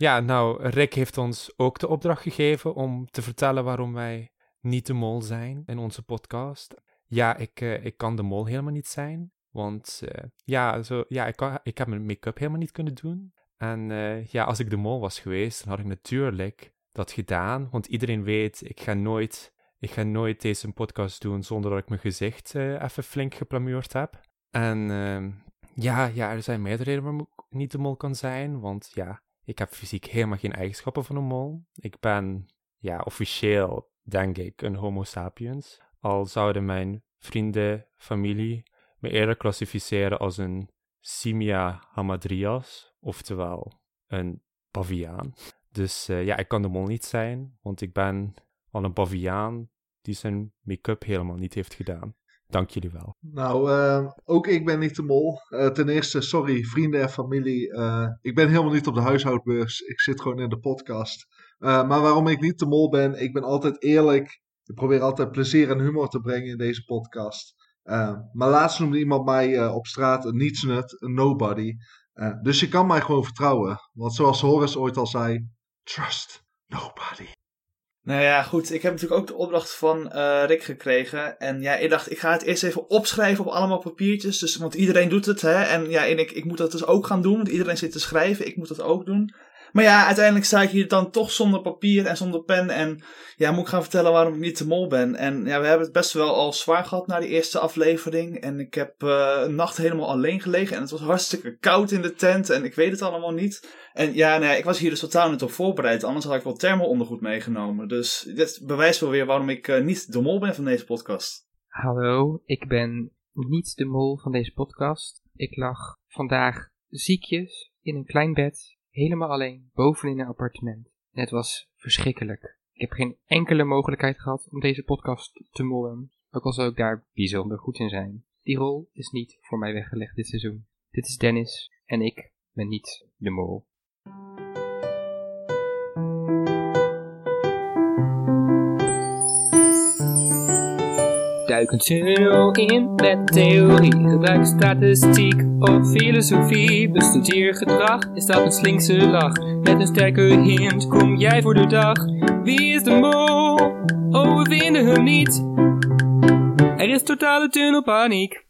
Ja, nou, Rick heeft ons ook de opdracht gegeven om te vertellen waarom wij niet de mol zijn in onze podcast. Ja, ik, uh, ik kan de mol helemaal niet zijn. Want uh, ja, zo, ja ik, kan, ik heb mijn make-up helemaal niet kunnen doen. En uh, ja, als ik de mol was geweest, dan had ik natuurlijk dat gedaan. Want iedereen weet, ik ga nooit, ik ga nooit deze podcast doen zonder dat ik mijn gezicht even flink geplamuurd heb. En ehm, ja, ja, er zijn meerdere redenen waarom ik niet de mol kan zijn. Want ja, ik heb fysiek helemaal geen eigenschappen van een mol. Ik ben, ja, officieel, denk ik, een homo sapiens. Al zouden mijn vrienden, familie me eerder klassificeren als een Simia hamadrias, oftewel een paviaan. Dus uh, ja, ik kan de mol niet zijn, want ik ben al een paviaan die zijn make-up helemaal niet heeft gedaan. Dank jullie wel. Nou, uh, ook ik ben niet de mol. Uh, ten eerste, sorry, vrienden en familie. Uh, ik ben helemaal niet op de huishoudbeurs. Ik zit gewoon in de podcast. maar waarom ik niet de mol ben, ik ben altijd eerlijk. Ik probeer altijd plezier en humor te brengen in deze podcast. maar laatst noemde iemand mij op straat een nietsnut, een nobody. dus je kan mij gewoon vertrouwen. Want zoals Horace ooit al zei, trust nobody. Nou ja, goed. Ik heb natuurlijk ook de opdracht van uh, Rick gekregen. En ja, ik dacht, ik ga het eerst even opschrijven op allemaal papiertjes. Dus, want iedereen doet het, hè. En ja, en ik, ik moet dat dus ook gaan doen. Want iedereen zit te schrijven. Ik moet dat ook doen. Maar ja, uiteindelijk sta ik hier dan toch zonder papier en zonder pen. En ja, moet ik gaan vertellen waarom ik niet de mol ben. En ja, we hebben het best wel al zwaar gehad na die eerste aflevering. En ik heb uh, een nacht helemaal alleen gelegen. En het was hartstikke koud in de tent. En ik weet het allemaal niet. En ja, nou ja, ik was hier dus totaal niet op voorbereid. Anders had ik wel thermo-ondergoed meegenomen. Dus dit bewijst wel weer waarom ik uh, niet de mol ben van deze podcast. Hallo, ik ben niet de mol van deze podcast. Ik lag vandaag ziekjes in een klein bed helemaal alleen bovenin een appartement. En het was verschrikkelijk. Ik heb geen enkele mogelijkheid gehad om deze podcast te mollen, ook al zou ik daar bijzonder goed in zijn. Die rol is niet voor mij weggelegd dit seizoen. Dit is Dennis en ik ben niet de mol. Duik een tunnel in met theorie. Gebruik statistiek of filosofie. Bestudeer gedrag, is dat een slinkse lach. Met een sterke hint kom jij voor de dag. Wie is de mol? Oh, we vinden hem niet. Er is totale tunnelpaniek.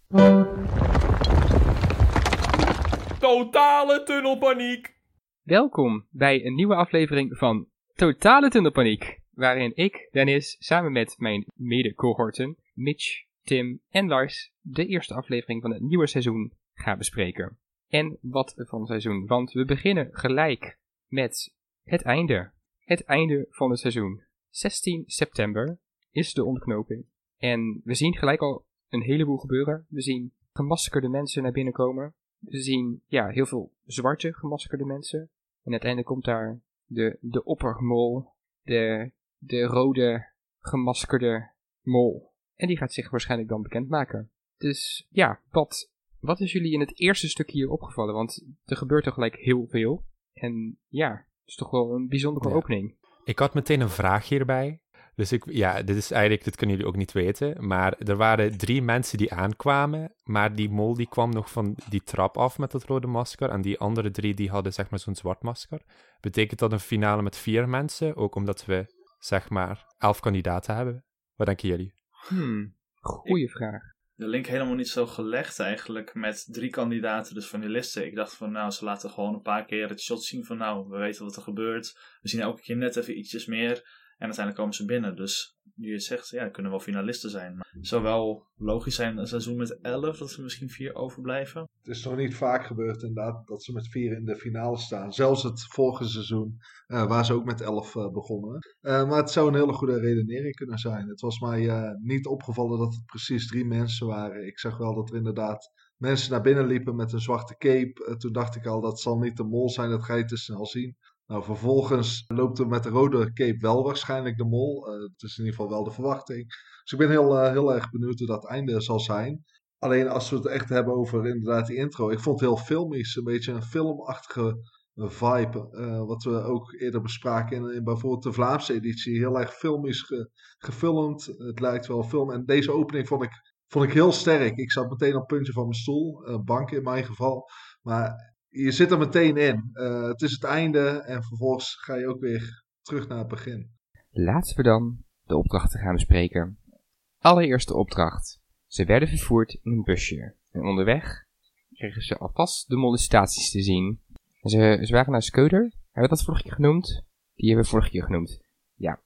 Totale tunnelpaniek. Welkom bij een nieuwe aflevering van Totale Tunnelpaniek. Waarin ik, Dennis, samen met mijn mede-cohorten Mitch, Tim en Lars de eerste aflevering van het nieuwe seizoen gaan bespreken. En wat van seizoen, want we beginnen gelijk met het einde. Het einde van het seizoen. 16 september is de ontknoping. En we zien gelijk al een heleboel gebeuren. We zien gemaskerde mensen naar binnen komen. We zien ja, heel veel zwarte gemaskerde mensen. En uiteindelijk komt daar de, de oppermol, de, de rode gemaskerde mol. En die gaat zich waarschijnlijk dan bekendmaken. Dus ja, wat, wat is jullie in het eerste stuk hier opgevallen? Want er gebeurt er gelijk heel veel. En ja, het is toch wel een bijzondere opening. Ik had meteen een vraag hierbij. Dus ik, ja, dit is eigenlijk, dit kunnen jullie ook niet weten. Maar er waren drie mensen die aankwamen. Maar die mol die kwam nog van die trap af met dat rode masker. En die andere drie die hadden zeg maar zo'n zwart masker. Betekent dat een finale met vier mensen? Ook omdat we zeg maar elf kandidaten hebben. Wat denken jullie? Hmm, goeie vraag. De link helemaal niet zo gelegd eigenlijk met drie kandidaten, dus van die listen. Ik dacht van nou, ze laten gewoon een paar keer het shot zien van nou, we weten wat er gebeurt. We zien elke keer net even ietsjes meer. En uiteindelijk komen ze binnen. Dus je zegt, ja, kunnen wel finalisten zijn. Maar het zou wel logisch zijn een seizoen met 11 dat ze misschien vier overblijven. Het is nog niet vaak gebeurd inderdaad dat ze met vier in de finale staan. Zelfs het vorige seizoen, uh, waar ze ook met 11 uh, begonnen. Uh, maar het zou een hele goede redenering kunnen zijn. Het was mij niet opgevallen dat het precies drie mensen waren. Ik zag wel dat er inderdaad mensen naar binnen liepen met een zwarte cape. toen dacht ik al, dat zal niet de mol zijn, dat ga je te snel zien. Nou, vervolgens loopt er met de rode cape wel waarschijnlijk de mol. Uh, het is in ieder geval wel de verwachting. Dus ik ben heel, uh, heel erg benieuwd hoe dat einde zal zijn. Alleen als we het echt hebben over inderdaad die intro. Ik vond het heel filmisch. Een beetje een filmachtige vibe. Uh, wat we ook eerder bespraken in, in, bijvoorbeeld de Vlaamse editie. Heel erg filmisch ge, gefilmd. Het lijkt wel film. En deze opening vond ik, vond ik heel sterk. Ik zat meteen op het puntje van mijn stoel. bank in mijn geval. Maar je zit er meteen in. Eh, het is het einde en vervolgens ga je ook weer terug naar het begin. Laten we dan de opdrachten gaan bespreken. Allereerste opdracht. Ze werden vervoerd in een busje. En onderweg kregen ze alvast de molestaties te zien. Ze, ze waren naar Skeuder. Hebben we dat vorige keer genoemd? Die hebben we vorige keer genoemd. Ja.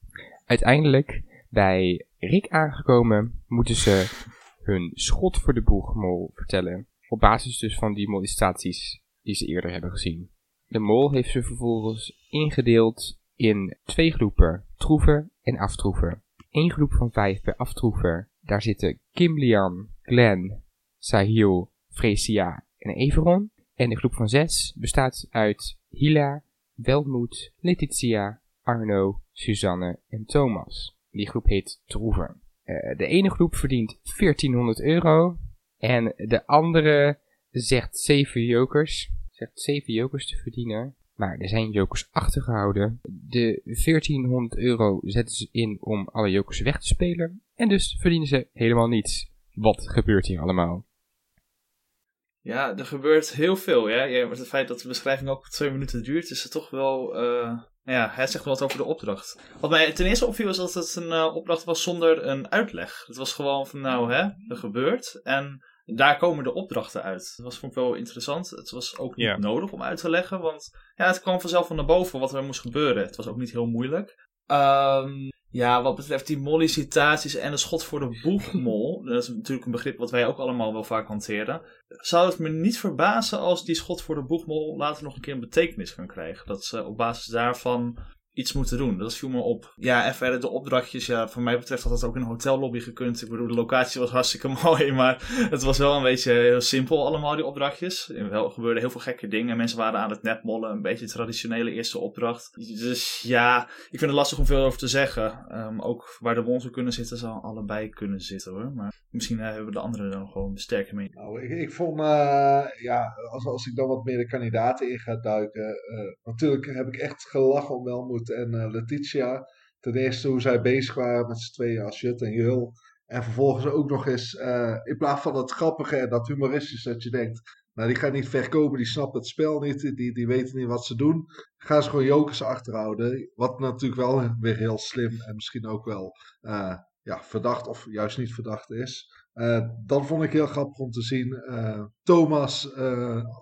Uiteindelijk, bij Rick aangekomen, moeten ze hun schot voor de boegmol vertellen. Op basis dus van die molestaties die ze eerder hebben gezien. De mol heeft ze vervolgens ingedeeld in twee groepen, troeven en aftroeven. Eén groep van vijf bij aftroeven. Daar zitten Kimlian, Glenn, Sahil, Fresia en Everon. En de groep van zes bestaat uit Hila, Welmoed, Letitia, Arno, Suzanne en Thomas. Die groep heet Troeven. Uh, de ene groep verdient 1400 euro en de andere zegt 7 jokers. Zegt 7 jokers te verdienen. Maar er zijn jokers achtergehouden. De 1400 euro zetten ze in om alle jokers weg te spelen. En dus verdienen ze helemaal niets. Wat gebeurt hier allemaal? Ja, er gebeurt heel veel. Ja? ja het feit dat de beschrijving ook twee minuten duurt, is het toch wel. Uh, ja, het zegt wel wat over de opdracht. Wat mij ten eerste opviel was dat het een uh, opdracht was zonder een uitleg. Het was gewoon van, nou hè, er gebeurt. En daar komen de opdrachten uit. Dat was, vond ik wel interessant. Het was ook niet nodig om uit te leggen, want ja, het kwam vanzelf van naar boven wat er moest gebeuren. Het was ook niet heel moeilijk. Um, ja, wat betreft die mollicitaties en de schot voor de boegmol, dat is natuurlijk een begrip wat wij ook allemaal wel vaak hanteren, zou het me niet verbazen als die schot voor de boegmol later nog een keer een betekenis kan krijgen. Dat ze op basis daarvan iets moeten doen. Dat viel me op. Ja, en verder de opdrachtjes. Ja, voor mij betreft had dat ook in een hotellobby gekund. Ik bedoel, de locatie was hartstikke mooi, maar het was wel een beetje heel simpel allemaal, die opdrachtjes. Er wel, gebeurden heel veel gekke dingen. Mensen waren aan het netmollen, een beetje traditionele eerste opdracht. Dus ja, ik vind het lastig om veel over te zeggen. Um, ook waar de won kunnen zitten, zou allebei kunnen zitten hoor. Maar misschien uh, hebben de anderen dan gewoon sterker mee. Nou, ik, ik vond, uh, ja, als, als ik dan wat meer de kandidaten in ga duiken. Uh, natuurlijk heb ik echt gelachen om En uh, Letitia. Ten eerste hoe zij bezig waren met z'n tweeën als Jut en Jul. En vervolgens ook nog eens, uh, in plaats van dat grappige en dat humoristische, dat je denkt, nou die gaan niet verkopen, die snappen het spel niet, die, die weten niet wat ze doen. Gaan ze gewoon jokers achterhouden. Wat natuurlijk wel weer heel slim en misschien ook wel uh, ja, verdacht of juist niet verdacht is. Uh, dat vond ik heel grappig om te zien. Thomas,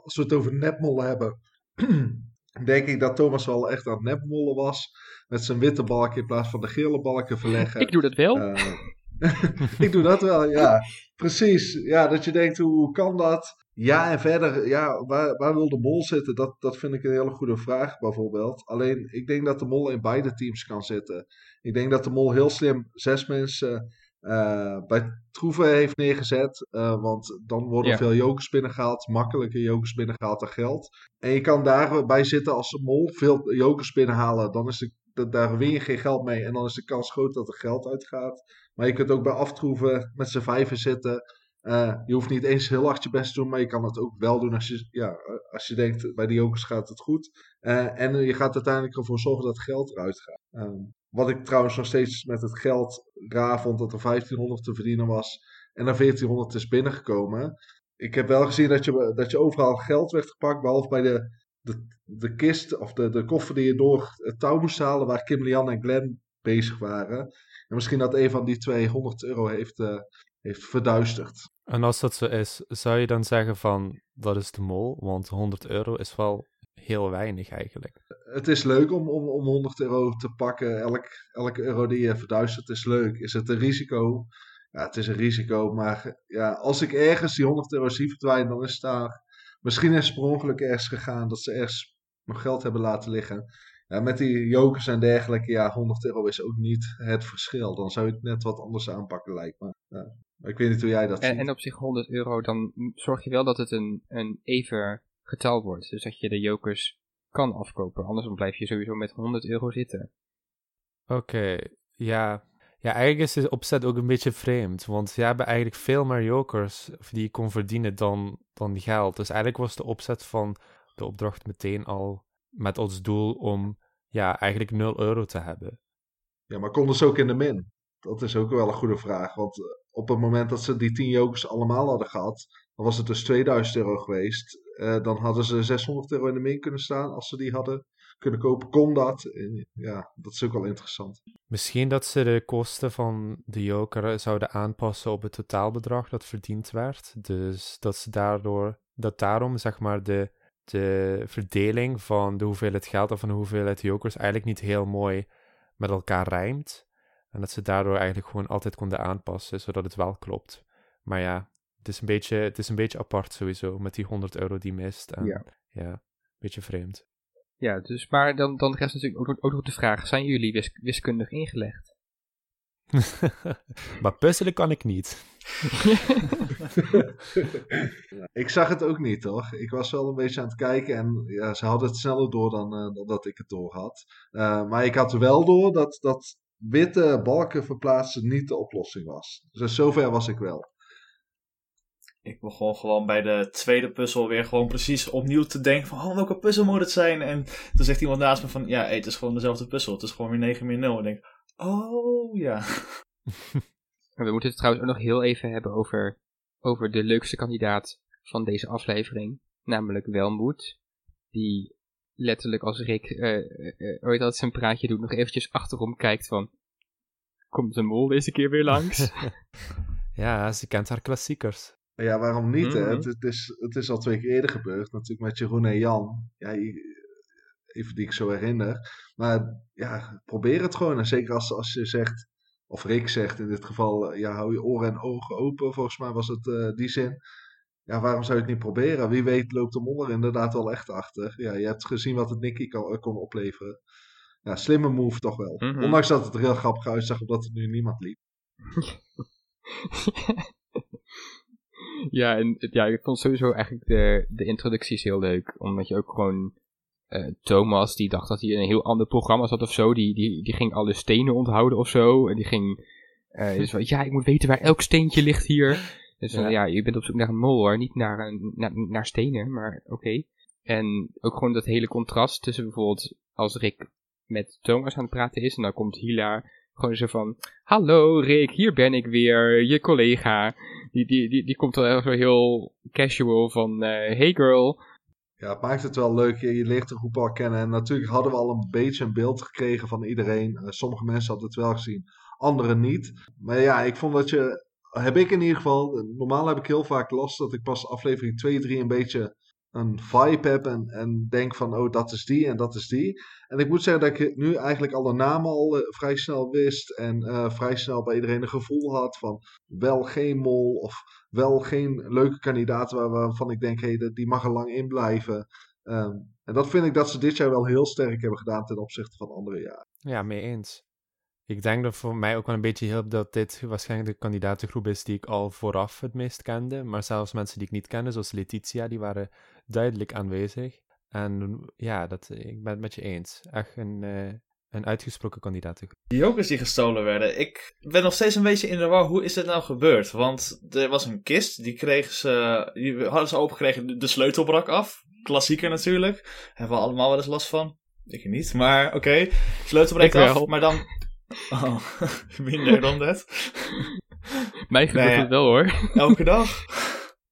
als we het over nepmollen hebben, denk ik dat Thomas wel echt aan het nepmollen was. Met zijn witte balk in plaats van de gele balken verleggen. Ik doe dat wel. Uh, ik doe dat wel, ja. Precies. Ja, dat je denkt, hoe kan dat? Ja, en verder, ja, waar, waar wil de mol zitten? Dat, dat vind ik een hele goede vraag, bijvoorbeeld. Alleen, ik denk dat de mol in beide teams kan zitten. Ik denk dat de mol heel slim zes mensen bij Troeven heeft neergezet. Uh, want dan worden veel jokers binnengehaald. Makkelijker jokers binnengehaald dan geld. En je kan daarbij zitten als mol veel jokers binnenhalen. Dan is de, daar win je geen geld mee. En dan is de kans groot dat er geld uitgaat. Maar je kunt ook bij aftroeven met z'n vijven zitten. Uh, je hoeft niet eens heel hard je best te doen, maar je kan het ook wel doen als je, ja, als je denkt bij de jokers gaat het goed. en je gaat uiteindelijk ervoor zorgen dat geld eruit gaat. Ehm, wat ik trouwens nog steeds met het geld raar vond dat er 1500 te verdienen was en er 1400 is binnengekomen. Ik heb wel gezien dat je, dat je overal geld werd gepakt, behalve bij de, de, kist of de, de koffer die je door het touw moest halen, waar Kim, Lian en Glenn bezig waren. En misschien dat een van die 200 euro heeft, uh, heeft verduisterd. En als dat zo is, zou je dan zeggen van dat is de mol? Want 100 euro is wel heel weinig eigenlijk. Het is leuk om, om, om 100 euro te pakken. Elk, elke euro die je verduistert is leuk. Is het een risico? Ja, het is een risico. Maar ja, als ik ergens die 100 euro zie verdwijnen, dan is het daar. Misschien is het per ongeluk ergens gegaan dat ze ergens nog geld hebben laten liggen. Ja, met die jokers en dergelijke, ja, 100 euro is ook niet het verschil. Dan zou je het net wat anders aanpakken, lijkt me. Ja. Maar ik weet niet hoe jij dat en, ziet. En op zich 100 euro, dan zorg je wel dat het een, een even getal wordt. Dus dat je de jokers kan afkopen. Anders blijf je sowieso met 100 euro zitten. Oké, ja. Ja, eigenlijk is de opzet ook een beetje vreemd. Want we hebben eigenlijk veel meer jokers die je kon verdienen dan, dan geld. Dus eigenlijk was de opzet van de opdracht meteen al met als doel om ja, eigenlijk 0 euro te hebben. Ja, maar konden ze ook in de min? Dat is ook wel een goede vraag. Want eh, op het moment dat ze die 10 jokers allemaal hadden gehad, was het dus 2000 euro geweest. Eh, dan hadden ze 600 euro in de min kunnen staan als ze die hadden kunnen kopen. Kon dat? En ja, dat is ook wel interessant. Misschien dat ze de kosten van de joker zouden aanpassen op het totaalbedrag dat verdiend werd. Dus dat ze daardoor, dat daarom zeg maar de, de verdeling van de hoeveelheid geld of van de hoeveelheid jokers eigenlijk niet heel mooi met elkaar rijmt. En dat ze daardoor eigenlijk gewoon altijd konden aanpassen, zodat het wel klopt. Maar ja, het is een beetje, het is een beetje apart sowieso, met die 100 euro die mist. En, Ja. ja, een beetje vreemd. Ja, dus, maar dan, dan rest natuurlijk ook, ook nog de vraag, zijn jullie wis- wiskundig ingelegd? maar puzzelen kan ik niet. Ik zag het ook niet, toch? Ik was wel een beetje aan het kijken en ja, ze hadden het sneller door dan, eh, dan dat ik het door had. Eh, maar ik had wel door dat, dat witte balken verplaatsen niet de oplossing was. Dus zover was ik wel. Ik begon gewoon bij de tweede puzzel weer gewoon precies opnieuw te denken van, oh, welke puzzel moet het zijn? En toen zegt iemand naast me van, ja, hey, het is gewoon dezelfde puzzel. Het is gewoon weer 9 min 0. En ik denk, oh, ja. We moeten het trouwens ook nog heel even hebben over, over de leukste kandidaat van deze aflevering. Namelijk Welmoed. Die letterlijk als Rick eh, eh, eh, ooit dat zijn praatje doet, nog eventjes achterom kijkt van... Komt de mol deze keer weer langs? ja, ze kent haar klassiekers. Ja, waarom niet? hè? Mhm. Het, het is, het is al twee keer eerder gebeurd, natuurlijk met Jeroen en Jan. Ja, even die ik zo herinner. Maar ja, probeer het gewoon. En zeker als, als je zegt, of Rick zegt in dit geval, eh, ja, hou je oren en ogen open. Volgens mij was het eh, die zin. Ja, waarom zou je het niet proberen? Wie weet loopt de mol er inderdaad wel echt achter. Ja, je hebt gezien wat het Nicky kan, kon opleveren. Ja, slimme move toch wel. Mhm. Ondanks dat het er heel grappig uitzag, omdat er nu niemand liep. ja, en ja, ik vond sowieso eigenlijk de, de introducties heel leuk. Omdat je ook gewoon... eh, Thomas, die dacht dat hij een heel ander programma zat of zo. Die, die, die ging alle stenen onthouden of zo. En die ging... eh dus van, ja, ik moet weten waar elk steentje ligt hier. Dus Ja. ja, je bent op zoek naar een mol hoor. Niet naar, een, naar, naar stenen, maar oké. En ook gewoon dat hele contrast tussen bijvoorbeeld als Rick met Thomas aan het praten is. En dan komt Hila gewoon zo van... Hallo Rick, hier ben ik weer, je collega. Die, die, die, die komt dan zo heel casual van... eh, hey girl. Ja, het maakt het wel leuk. Je, je leert de groep al kennen. En natuurlijk hadden we al een beetje een beeld gekregen van iedereen. Eh, sommige mensen hadden het wel gezien, anderen niet. Maar ja, ik vond dat je. Heb ik in ieder geval. Normaal heb ik heel vaak last dat ik pas aflevering 2, 3 een beetje een vibe heb. En, en denk van, oh, dat is die en dat is die. En ik moet zeggen dat ik nu eigenlijk alle namen al eh, vrij snel wist. En eh, vrij snel bij iedereen een gevoel had van wel geen mol. Of wel geen leuke kandidaat waar- waarvan ik denk, hé, die mag er lang in blijven. Ehm, en dat vind ik dat ze dit jaar wel heel sterk hebben gedaan ten opzichte van andere jaren. Ja, mee eens. Ik denk dat voor mij ook wel een beetje hielp dat dit waarschijnlijk de kandidatengroep is die ik al vooraf het meest kende. Maar zelfs mensen die ik niet kende, zoals Letitia, die waren duidelijk aanwezig. En ja, dat, ik ben het met je eens. Echt een, eh, een uitgesproken kandidatengroep. Die jokers die gestolen werden. Ik ben nog steeds een beetje in de war. Hoe is dit nou gebeurd? Want er was een kist. Die kregen ze. Die hadden ze opengekregen. De, de sleutel brak af. Klassieker natuurlijk. Hebben we allemaal wel eens last van. Ik niet. Maar oké. Sleutel breekt Ik af. Maar dan. Oh, minder dan dat. Mij gebeurt Nee. het wel hoor. Elke dag.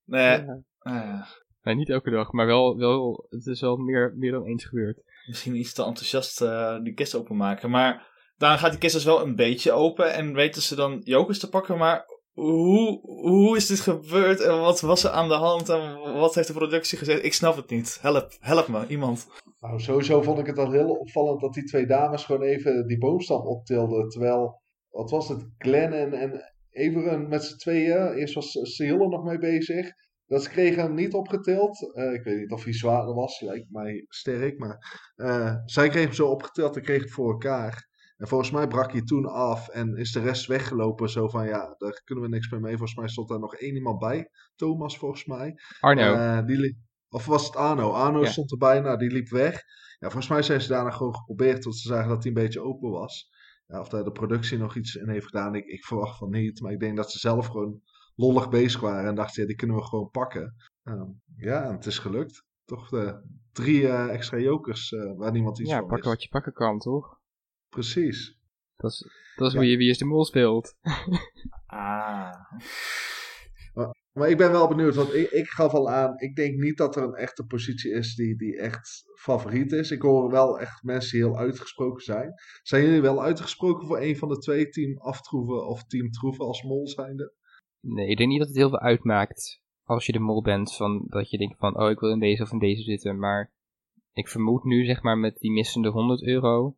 Nee. Ja. eh, Nee, niet elke dag, maar wel, wel het is wel meer, meer dan eens gebeurd. misschien iets te enthousiast eh, die kist openmaken. Maar dan gaat die kist dus wel een beetje open. En weten ze dan jokers te pakken. Maar hoe, hoe is dit gebeurd? En wat was er aan de hand? En wat heeft de productie gezegd? Ik snap het niet. Help, help me, iemand. Nou, sowieso vond ik het al heel opvallend dat die twee dames gewoon even die boomstam optilden. Terwijl, wat was het, Glenn en, en Everen met z'n tweeën, eerst was Sihille nog mee bezig. Dat ze kregen hem niet opgetild. Eh, ik weet niet of hij zwaarder was, lijkt mij sterk. Maar eh, zij kregen hem zo opgetild en kregen het voor elkaar. En volgens mij brak hij toen af en is de rest weggelopen. Zo van, ja, daar kunnen we niks meer mee. Volgens mij stond daar nog één iemand bij. Thomas, volgens mij. Arno, Eh, die of was het Arno? Arno Ja. stond erbij, nou die liep weg. Ja, volgens mij zijn ze daarna gewoon geprobeerd, tot ze zagen dat hij een beetje open was. Ja, of daar de productie nog iets in heeft gedaan, ik, ik verwacht van niet. Maar ik denk dat ze zelf gewoon lollig bezig waren en dachten, ja, die kunnen we gewoon pakken. Ehm, ja, en het is gelukt. Toch de drie eh, extra jokers eh, waar niemand iets ja, van pakken wist. wat je pakken kan, toch? Precies. Dat is, dat is Ja. hoe je Wie is de Mol speelt. Ah. Maar ik ben wel benieuwd, want ik, ik gaf al aan, ik denk niet dat er een echte positie is die, die echt favoriet is. Ik hoor wel echt mensen die heel uitgesproken zijn. Zijn jullie wel uitgesproken voor een van de twee, team Aftroeven of team Troeven als mol zijnde? Nee, ik denk niet dat het heel veel uitmaakt als je de mol bent, van, dat je denkt van, oh ik wil in deze of in deze zitten. Maar ik vermoed nu, zeg maar, met die missende 100 euro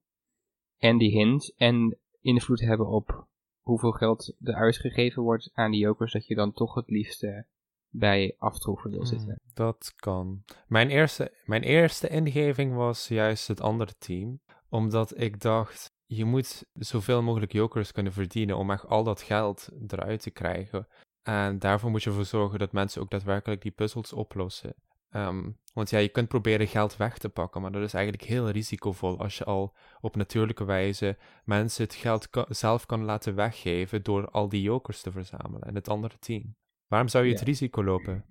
en die hint en invloed hebben op hoeveel geld er uitgegeven wordt aan die jokers, dat je dan toch het liefste bij aftroeven wil Hmm, zitten. dat kan. Mijn eerste, mijn eerste ingeving was juist het andere team. Omdat ik dacht, je moet zoveel mogelijk jokers kunnen verdienen om echt al dat geld eruit te krijgen. En daarvoor moet je ervoor zorgen dat mensen ook daadwerkelijk die puzzels oplossen. Ehm, want ja, je kunt proberen geld weg te pakken, maar dat is eigenlijk heel risicovol als je al op natuurlijke wijze mensen het geld ka- zelf kan laten weggeven door al die jokers te verzamelen en het andere team. Waarom zou je het Ja. risico lopen?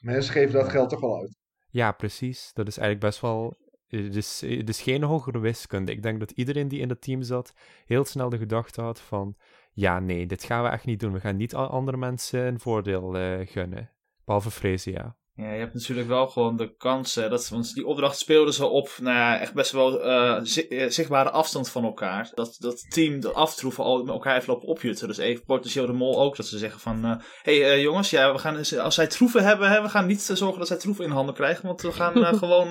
Mensen geven dat geld toch wel uit. Ja, precies. Dat is eigenlijk best wel. Het is, het is geen hogere wiskunde. Ik denk dat iedereen die in dat team zat heel snel de gedachte had van... Ja, nee, dit gaan we echt niet doen. We gaan niet andere mensen een voordeel eh, gunnen. Behalve Freesia. Ja, je hebt natuurlijk wel gewoon de kans, hè, dat, want die opdracht speelde ze op, nou ja, echt best wel eh, eh, zichtbare afstand van elkaar. Dat dat team, de aftroeven, al met elkaar heeft lopen opjutten. Dus even potentieel de mol ook, dat ze zeggen van, hé hey, eh, jongens, ja, we gaan, als zij troeven hebben, hè, we gaan niet zorgen dat zij troeven in handen krijgen, want we gaan gewoon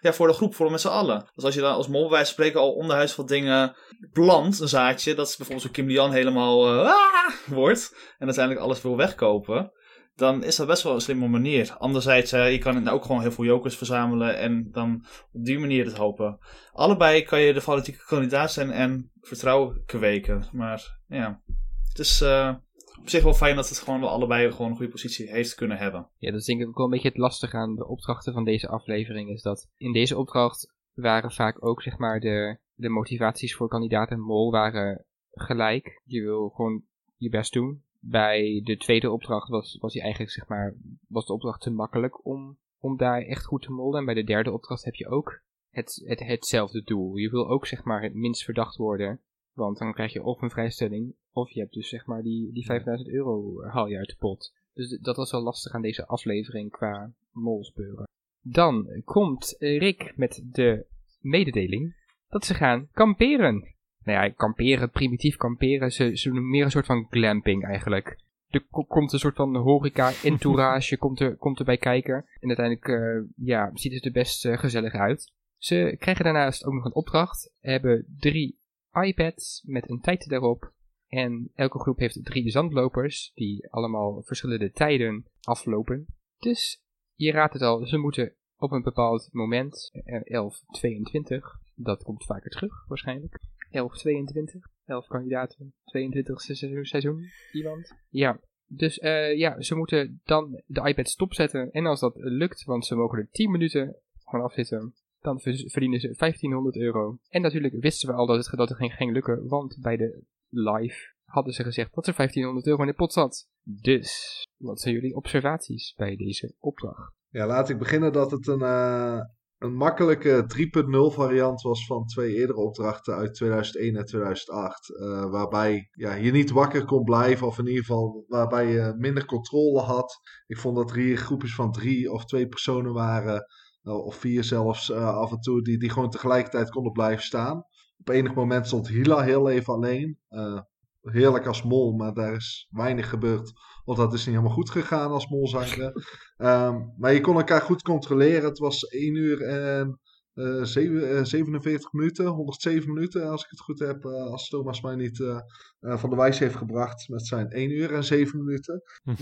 ja, voor de groep, voor met z'n allen. Dus als je dan als mol bij wijze van spreken al onderhuis wat dingen plant, een zaadje, dat is bijvoorbeeld zo Kim Lian helemaal "Ah!" wordt en uiteindelijk alles wil wegkopen dan is dat best wel een slimme manier. Anderzijds, je kan ook gewoon heel veel jokers verzamelen en dan op die manier het hopen. Allebei kan je de fanatieke kandidaat zijn en vertrouwen kweken. Maar ja, het is eh, op zich wel fijn dat het gewoon wel allebei gewoon een goede positie heeft kunnen hebben. Ja, dat is denk ik ook wel een beetje het lastige aan de opdrachten van deze aflevering. Is dat in deze opdracht waren vaak ook zeg maar de, de motivaties voor kandidaat en mol waren gelijk. Je wil gewoon je best doen. Bij de tweede opdracht was, was die eigenlijk zeg maar, was de opdracht te makkelijk om, om daar echt goed te mollen. En bij de derde opdracht heb je ook het, het, hetzelfde doel. Je wil ook zeg maar het minst verdacht worden. Want dan krijg je of een vrijstelling, of je hebt dus zeg maar die, die 5000 euro haal je uit de pot. Dus dat was wel lastig aan deze aflevering qua molspeuren. Dan komt Rick met de mededeling dat ze gaan kamperen. Nou ja, kamperen, primitief kamperen, ze, ze doen meer een soort van glamping eigenlijk. Er ko- komt een soort van horeca-entourage komt, er, komt erbij kijken. En uiteindelijk eh, ja, ziet het er best eh, gezellig uit. Ze krijgen daarnaast ook nog een opdracht. Hebben drie iPads met een tijd daarop. En elke groep heeft drie zandlopers die allemaal verschillende tijden aflopen. Dus je raadt het al, ze moeten op een bepaald moment, eh, 11.22, dat komt vaker terug waarschijnlijk. 11.22, 11 kandidaten, 22 seizoen, iemand. Ja, dus eh, ja, ze moeten dan de iPad stopzetten. En als dat lukt, want ze mogen er 10 minuten vanaf zitten, dan ver- verdienen ze 1500 euro. En natuurlijk wisten we al dat het, dat het ging, ging lukken, want bij de live hadden ze gezegd dat er 1500 euro in de pot zat. Dus, wat zijn jullie observaties bij deze opdracht? Ja, laat ik beginnen dat het een, eh, een makkelijke 3.0 variant was van twee eerdere opdrachten uit 2001 en 2008. eh, waarbij ja, je niet wakker kon blijven, of in ieder geval waarbij je minder controle had. Ik vond dat er hier groepjes van drie of twee personen waren, eh, of vier zelfs eh, af en toe, die, die gewoon tegelijkertijd konden blijven staan. Op enig moment stond Hila heel even alleen. Heerlijk als mol, maar daar is weinig gebeurd. Want dat is niet helemaal goed gegaan als mol zijnde. Ehm, maar je kon elkaar goed controleren. Het was 1 uur en zeven- eh, 47 minuten, 107 minuten als ik het goed heb. eh, als Thomas mij niet eh, eh, van de wijs heeft gebracht met zijn 1 uur en 7 minuten.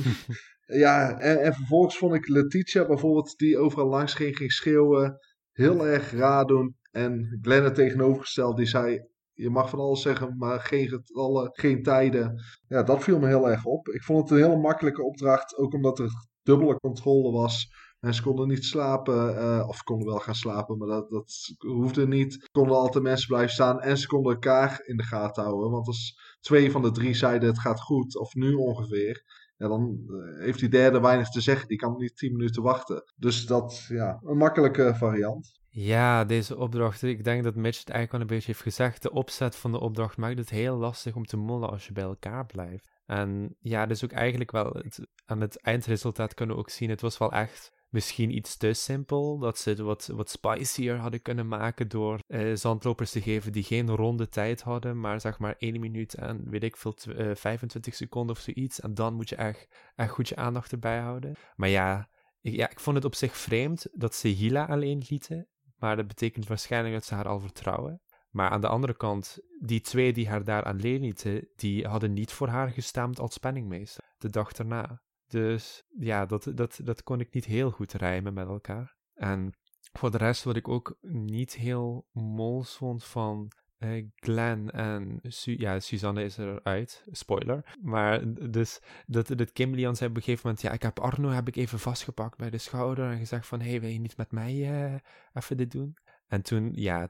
Ja, en, en vervolgens vond ik Letitia bijvoorbeeld, die overal langs ging, ging schreeuwen, heel erg raar doen. En Glenn het tegenovergesteld, die zei, je mag van alles zeggen, maar geen getallen, geen tijden. Ja, dat viel me heel erg op. Ik vond het een hele makkelijke opdracht, ook omdat er dubbele controle was. Mensen konden niet slapen, eh, of konden wel gaan slapen, maar dat, dat hoefde niet. Konden altijd mensen blijven staan en ze konden elkaar in de gaten houden. Want als twee van de drie zeiden het gaat goed, of nu ongeveer, ja, dan eh, heeft die derde weinig te zeggen. Die kan niet tien minuten wachten. Dus dat, ja, een makkelijke variant. Ja, deze opdracht, ik denk dat Mitch het eigenlijk al een beetje heeft gezegd. De opzet van de opdracht maakt het heel lastig om te mollen als je bij elkaar blijft. En ja, dus ook eigenlijk wel, aan het eindresultaat kunnen we ook zien, het was wel echt misschien iets te simpel. Dat ze het wat, wat spicier hadden kunnen maken door eh, zandlopers te geven die geen ronde tijd hadden, maar zeg maar 1 minuut en weet ik veel, uh, 25 seconden of zoiets. En dan moet je echt, echt goed je aandacht erbij houden. Maar ja ik, ja, ik vond het op zich vreemd dat ze Hila alleen lieten, maar dat betekent waarschijnlijk dat ze haar al vertrouwen. Maar aan de andere kant, die twee die haar daar alleen lieten, die hadden niet voor haar gestemd als penningmeester de dag erna. Dus ja, dat, dat, dat kon ik niet heel goed rijmen met elkaar. En voor de rest wat ik ook niet heel mols vond van uh, Glenn en Su ja, Suzanne is eruit, spoiler. Maar dus dat, dat Kimberly zei op een gegeven moment, ja, ik heb Arno heb ik even vastgepakt bij de schouder en gezegd van, hey, wil je niet met mij uh, even dit doen? En toen, ja,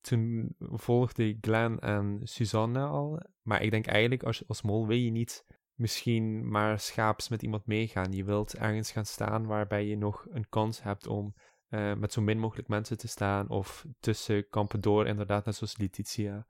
toen volgde Glenn en Suzanne al. Maar ik denk eigenlijk, als, als mol wil je niet misschien maar schaaps met iemand meegaan. Je wilt ergens gaan staan waarbij je nog een kans hebt om uh, met zo min mogelijk mensen te staan. Of tussen kampen door, inderdaad, net zoals Letitia.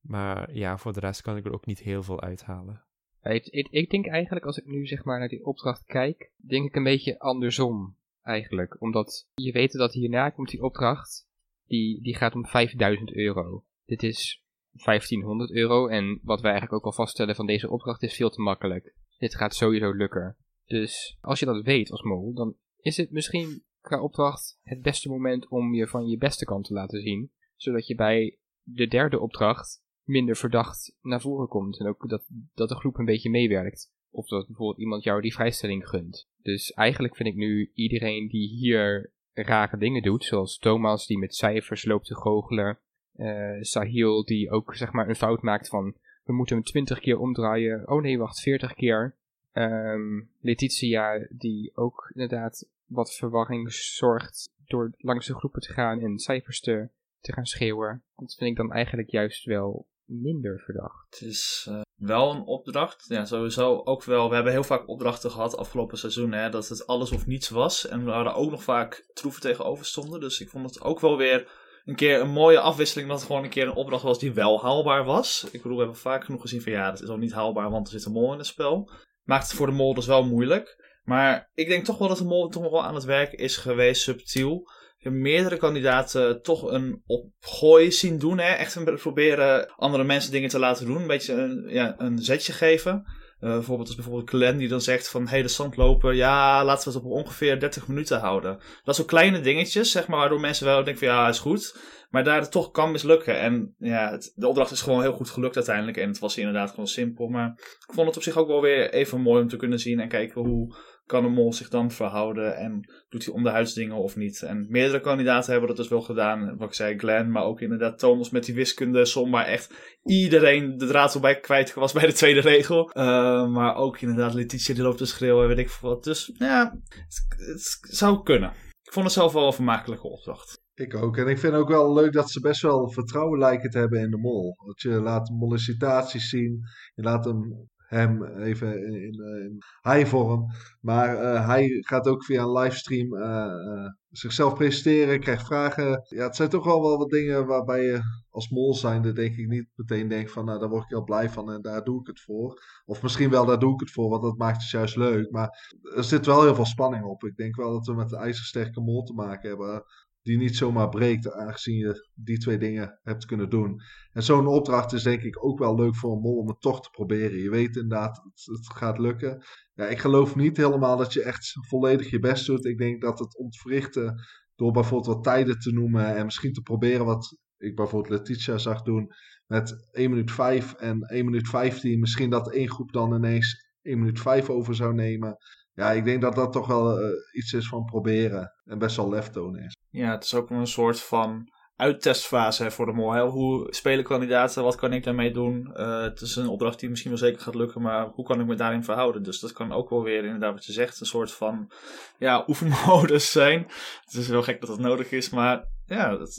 Maar ja, voor de rest kan ik er ook niet heel veel uithalen. Ik, ik, ik, denk eigenlijk, als ik nu zeg maar naar die opdracht kijk, denk ik een beetje andersom eigenlijk. Omdat je weet dat hierna komt die opdracht, die, die gaat om 5000 euro. Dit is 1500 euro en wat wij eigenlijk ook al vaststellen van deze opdracht is veel te makkelijk. Dit gaat sowieso lukken. Dus als je dat weet als mol, dan is het misschien qua opdracht het beste moment om je van je beste kant te laten zien. Zodat je bij de derde opdracht minder verdacht naar voren komt. En ook dat, dat de groep een beetje meewerkt. Of dat bijvoorbeeld iemand jou die vrijstelling gunt. Dus eigenlijk vind ik nu iedereen die hier rare dingen doet, zoals Thomas die met cijfers loopt te goochelen. Uh, Sahil die ook zeg maar een fout maakt van we moeten hem 20 keer omdraaien. Oh nee, wacht, 40 keer. Um, Letitia die ook inderdaad wat verwarring zorgt door langs de groepen te gaan en cijfers te, te gaan schreeuwen. Dat vind ik dan eigenlijk juist wel minder verdacht. Het is uh, wel een opdracht. Ja, sowieso ook wel. We hebben heel vaak opdrachten gehad afgelopen seizoen. Hè, dat het alles of niets was. En we hadden ook nog vaak troeven tegenover stonden. Dus ik vond het ook wel weer een keer een mooie afwisseling. Dat het gewoon een keer een opdracht was die wel haalbaar was. Ik bedoel, we hebben vaak genoeg gezien van ja, dat is al niet haalbaar, want er zit een mol in het spel. Maakt het voor de mol dus wel moeilijk. Maar ik denk toch wel dat de mol toch wel aan het werk is geweest, subtiel. Je meerdere kandidaten toch een opgooi zien doen. Hè? Echt proberen andere mensen dingen te laten doen. Een beetje een, ja, een zetje geven. Uh, bijvoorbeeld als bijvoorbeeld Glenn die dan zegt van... Hé, de zandloper, ja, laten we het op ongeveer 30 minuten houden. Dat zijn kleine dingetjes, zeg maar, waardoor mensen wel denken van... Ja, is goed. Maar daar het toch kan mislukken. En ja, het, de opdracht is gewoon heel goed gelukt uiteindelijk. En het was inderdaad gewoon simpel. Maar ik vond het op zich ook wel weer even mooi om te kunnen zien. En kijken hoe kan een mol zich dan verhouden en doet hij onderhuidsdingen of niet. En meerdere kandidaten hebben dat dus wel gedaan. Wat ik zei, Glenn, maar ook inderdaad Thomas met die wiskunde som waar echt iedereen de draad voorbij kwijt was bij de tweede regel. Uh, maar ook inderdaad Letitia die loopt te schreeuwen, weet ik veel wat. Dus ja, het, het, zou kunnen. Ik vond het zelf wel een vermakelijke opdracht. Ik ook. En ik vind ook wel leuk dat ze best wel vertrouwen lijken te hebben in de mol. Dat je laat mollicitaties zien. Je laat hem hem even in, in, in high-vorm. Maar uh, hij gaat ook via een livestream uh, zichzelf presenteren, krijgt vragen. Ja, het zijn toch wel wel wat dingen waarbij je als mol zijnde denk ik niet meteen denkt van, nou daar word ik heel blij van en daar doe ik het voor. Of misschien wel daar doe ik het voor, want dat maakt het juist leuk. Maar er zit wel heel veel spanning op. Ik denk wel dat we met een ijzersterke mol te maken hebben die niet zomaar breekt, aangezien je die twee dingen hebt kunnen doen. En zo'n opdracht is denk ik ook wel leuk voor een mol om het toch te proberen. Je weet inderdaad, het, het gaat lukken. Ja, ik geloof niet helemaal dat je echt volledig je best doet. Ik denk dat het ontwrichten, door bijvoorbeeld wat tijden te noemen en misschien te proberen wat ik bijvoorbeeld Letitia zag doen met 1 minuut 5 en 1 minuut 15. Misschien dat één groep dan ineens 1 minuut 5 over zou nemen ja, ik denk dat dat toch wel uh, iets is van proberen. En best wel lef tonen is. Ja, het is ook een soort van uittestfase voor de mol. Hoe spelen kandidaten? Wat kan ik daarmee doen? Uh, het is een opdracht die misschien wel zeker gaat lukken, maar hoe kan ik me daarin verhouden? Dus dat kan ook wel weer, inderdaad, wat je zegt, een soort van ja, oefenmodus zijn. Het is wel gek dat dat nodig is, maar ja, dat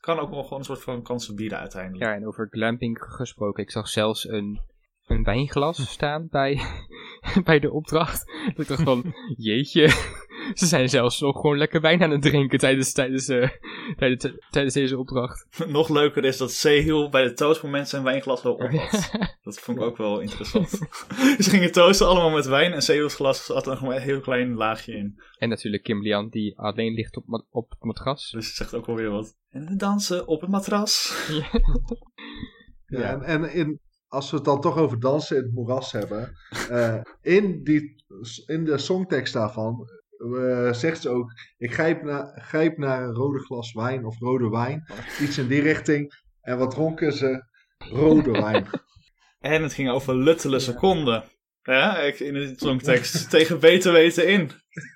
kan ook wel gewoon een soort van kansen bieden uiteindelijk. Ja, en over glamping gesproken, ik zag zelfs een een wijnglas staan bij, bij de opdracht. Dat ik dacht van, jeetje, Ze zijn zelfs nog gewoon lekker wijn aan het drinken tijdens, tijdens, eh, tijdens, tijdens deze opdracht. Nog leuker is dat Sehil bij de toastmoment zijn wijnglas wel op had. Dat vond ik ook wel interessant. Ze gingen toasten allemaal met wijn en Sehil's glas zat er nog maar een heel klein laagje in. En natuurlijk Kim Lian, die alleen ligt op, ma- op het matras. Dus het zegt ook wel weer wat. En dansen op het matras. Ja, En, en in, als we het dan toch over dansen in het moeras hebben. eh, in, die, in de songtekst daarvan eh, zegt ze ook: Ik grijp, na, grijp naar een rode glas wijn of rode wijn. Iets in die richting. En wat dronken ze? Rode wijn. En het ging over luttele seconden. Ja, ik, in de songtekst. tegen beter weten in.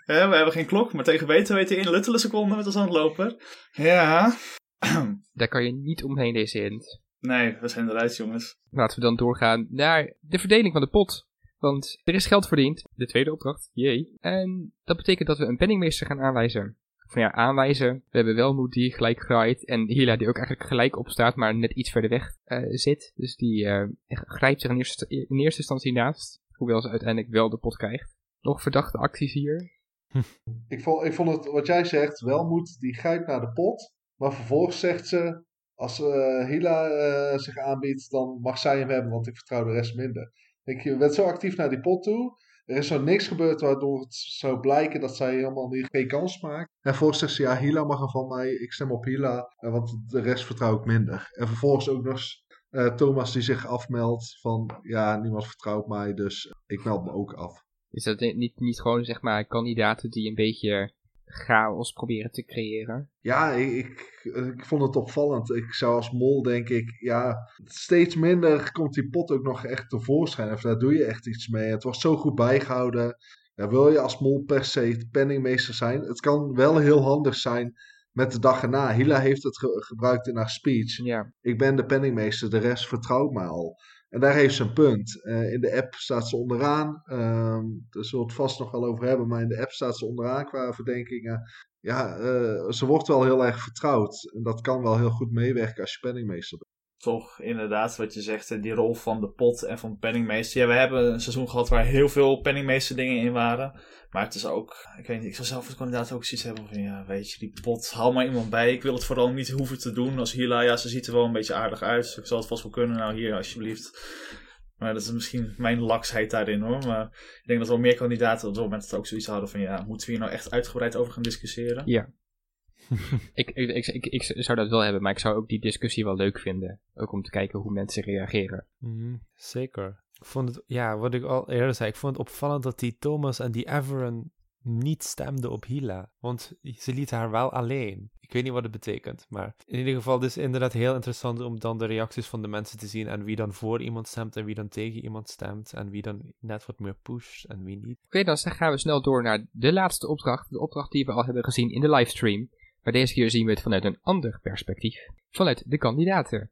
Ja, we hebben geen klok, maar tegen beter weten in. Luttele seconden met ons aan het lopen. Ja. Daar kan je niet omheen deze hint. Nee, we zijn eruit, jongens. Laten we dan doorgaan naar de verdeling van de pot. Want er is geld verdiend, de tweede opdracht, jee. En dat betekent dat we een penningmeester gaan aanwijzen. Van ja, aanwijzen. We hebben Welmoed die gelijk graait. En Hila die ook eigenlijk gelijk opstaat, maar net iets verder weg eh, zit. Dus die eh, grijpt er in eerste, in eerste instantie naast. Hoewel ze uiteindelijk wel de pot krijgt. Nog verdachte acties hier. ik, vond, ik vond het, wat jij zegt, Welmoed die grijpt naar de pot. Maar vervolgens zegt ze: Als eh, Hila eh, zich aanbiedt, dan mag zij hem hebben, want ik vertrouw de rest minder. Ik, je bent zo actief naar die pot toe. Er is zo niks gebeurd waardoor het zou blijken dat zij helemaal niet, geen kans maakt. En vervolgens zegt ze, ja, Hila mag er van mij. Ik stem op Hila, eh, want de rest vertrouw ik minder. En vervolgens ook nog eh, Thomas die zich afmeldt van, ja, niemand vertrouwt mij, dus ik meld me ook af. Is dat niet, niet gewoon, zeg maar, kandidaten die een beetje chaos proberen te creëren? Ja, ik, ik, ik vond het opvallend. Ik zou als mol denk ik, ja, steeds minder komt die pot ook nog echt tevoorschijn. Of daar doe je echt iets mee. Het wordt zo goed bijgehouden. Ja, wil je als mol per se penningmeester zijn? Het kan wel heel handig zijn met de dag erna. Hila heeft het ge- gebruikt in haar speech. Ja, Ik ben de penningmeester, de rest vertrouwt mij al. En daar heeft ze een punt. Eh, in de app staat ze onderaan. Ehm daar zullen we het vast nog wel over hebben. Maar in de app staat ze onderaan qua verdenkingen. Ja, eh, ze wordt wel heel erg vertrouwd. En dat kan wel heel goed meewerken als je penningmeester bent. Toch, inderdaad, wat je zegt, die rol van de pot en van penningmeester. Ja, we hebben een seizoen gehad waar heel veel penningmeester dingen in waren. Maar het is ook, ik weet niet, ik zou zelf als kandidaat ook zoiets hebben van, ja, weet je, die pot, haal maar iemand bij. Ik wil het vooral niet hoeven te doen als Hila. Ja, ze ziet er wel een beetje aardig uit, dus ik zal het vast wel kunnen. Nou, hier, alsjeblieft. Maar dat is misschien mijn laksheid daarin hoor. Maar ik denk dat wel meer kandidaten op het moment het ook zoiets hadden van, ja, moeten we hier nou echt uitgebreid over gaan discussiëren? ja. ik, ik, ik, ik, ik zou dat wel hebben, maar ik zou ook die discussie wel leuk vinden. Ook om te kijken hoe mensen reageren. Mhm, zeker. Vond het, ja, wat ik al eerder zei, ik vond het opvallend dat die Thomas en die Everon niet stemden op Hila. Want ze liet haar wel alleen. Ik weet niet wat het betekent, maar in ieder geval, het is inderdaad heel interessant om dan de reacties van de mensen te zien en wie dan voor iemand stemt en wie dan tegen iemand stemt en wie dan net wat meer pusht en wie niet. Oké, dan gaan we snel door naar de laatste opdracht. De opdracht die we al hebben gezien in de livestream. Maar deze keer zien we het vanuit een ander perspectief. Vanuit de kandidaten.